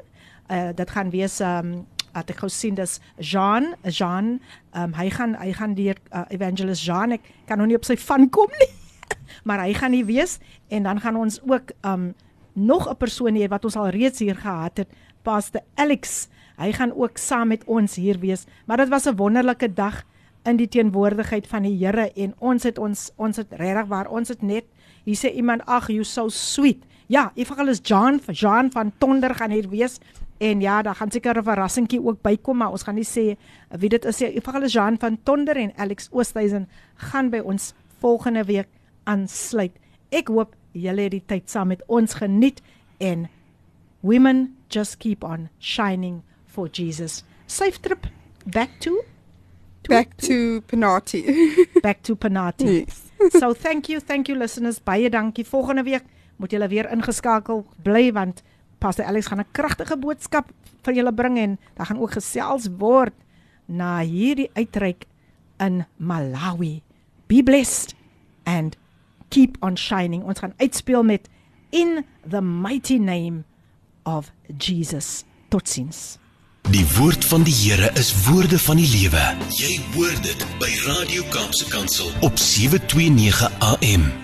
Uh dit gaan wees um at ek gou sien dis Jean, Jean, um hy gaan hy gaan deur uh, Evangelist Jean. Ek kan nog nie op sy van kom nie. maar hy gaan hier wees en dan gaan ons ook um nog 'n persoon hê wat ons al reeds hier gehad het, Pastor Alex. Hy gaan ook saam met ons hier wees. Maar dit was 'n wonderlike dag in die teenwoordigheid van die Here en ons het ons ons het regtig waar ons het net hier sê iemand ag you so sweet. Ja, evangelis John Jean van Tonder gaan hier wees en ja, daar gaan seker 'n verrassingkie ook bykom, maar ons gaan nie sê wie dit is nie. Evangelis Jean van Tonder en Alex Oosthuizen gaan by ons volgende week aansluit. Ek hoop julle het die tyd saam met ons geniet en women just keep on shining for Jesus. Safe trip back to Back to Penati. back to Panati. yes. so thank you, thank you listeners. Baie dankie. Volgende week moet julle weer ingeskakel bly want Pastor Alex gaan 'n kragtige boodskap vir julle bring en daar gaan ook gesels word na hierdie uitreik in Malawi. Be blessed and keep on shining. Ons gaan uitspeel met in the mighty name of Jesus. Totsiens. Die woord van die Here is woorde van die lewe. Jy hoor dit by Radio Kaapse Kansel op 729 AM.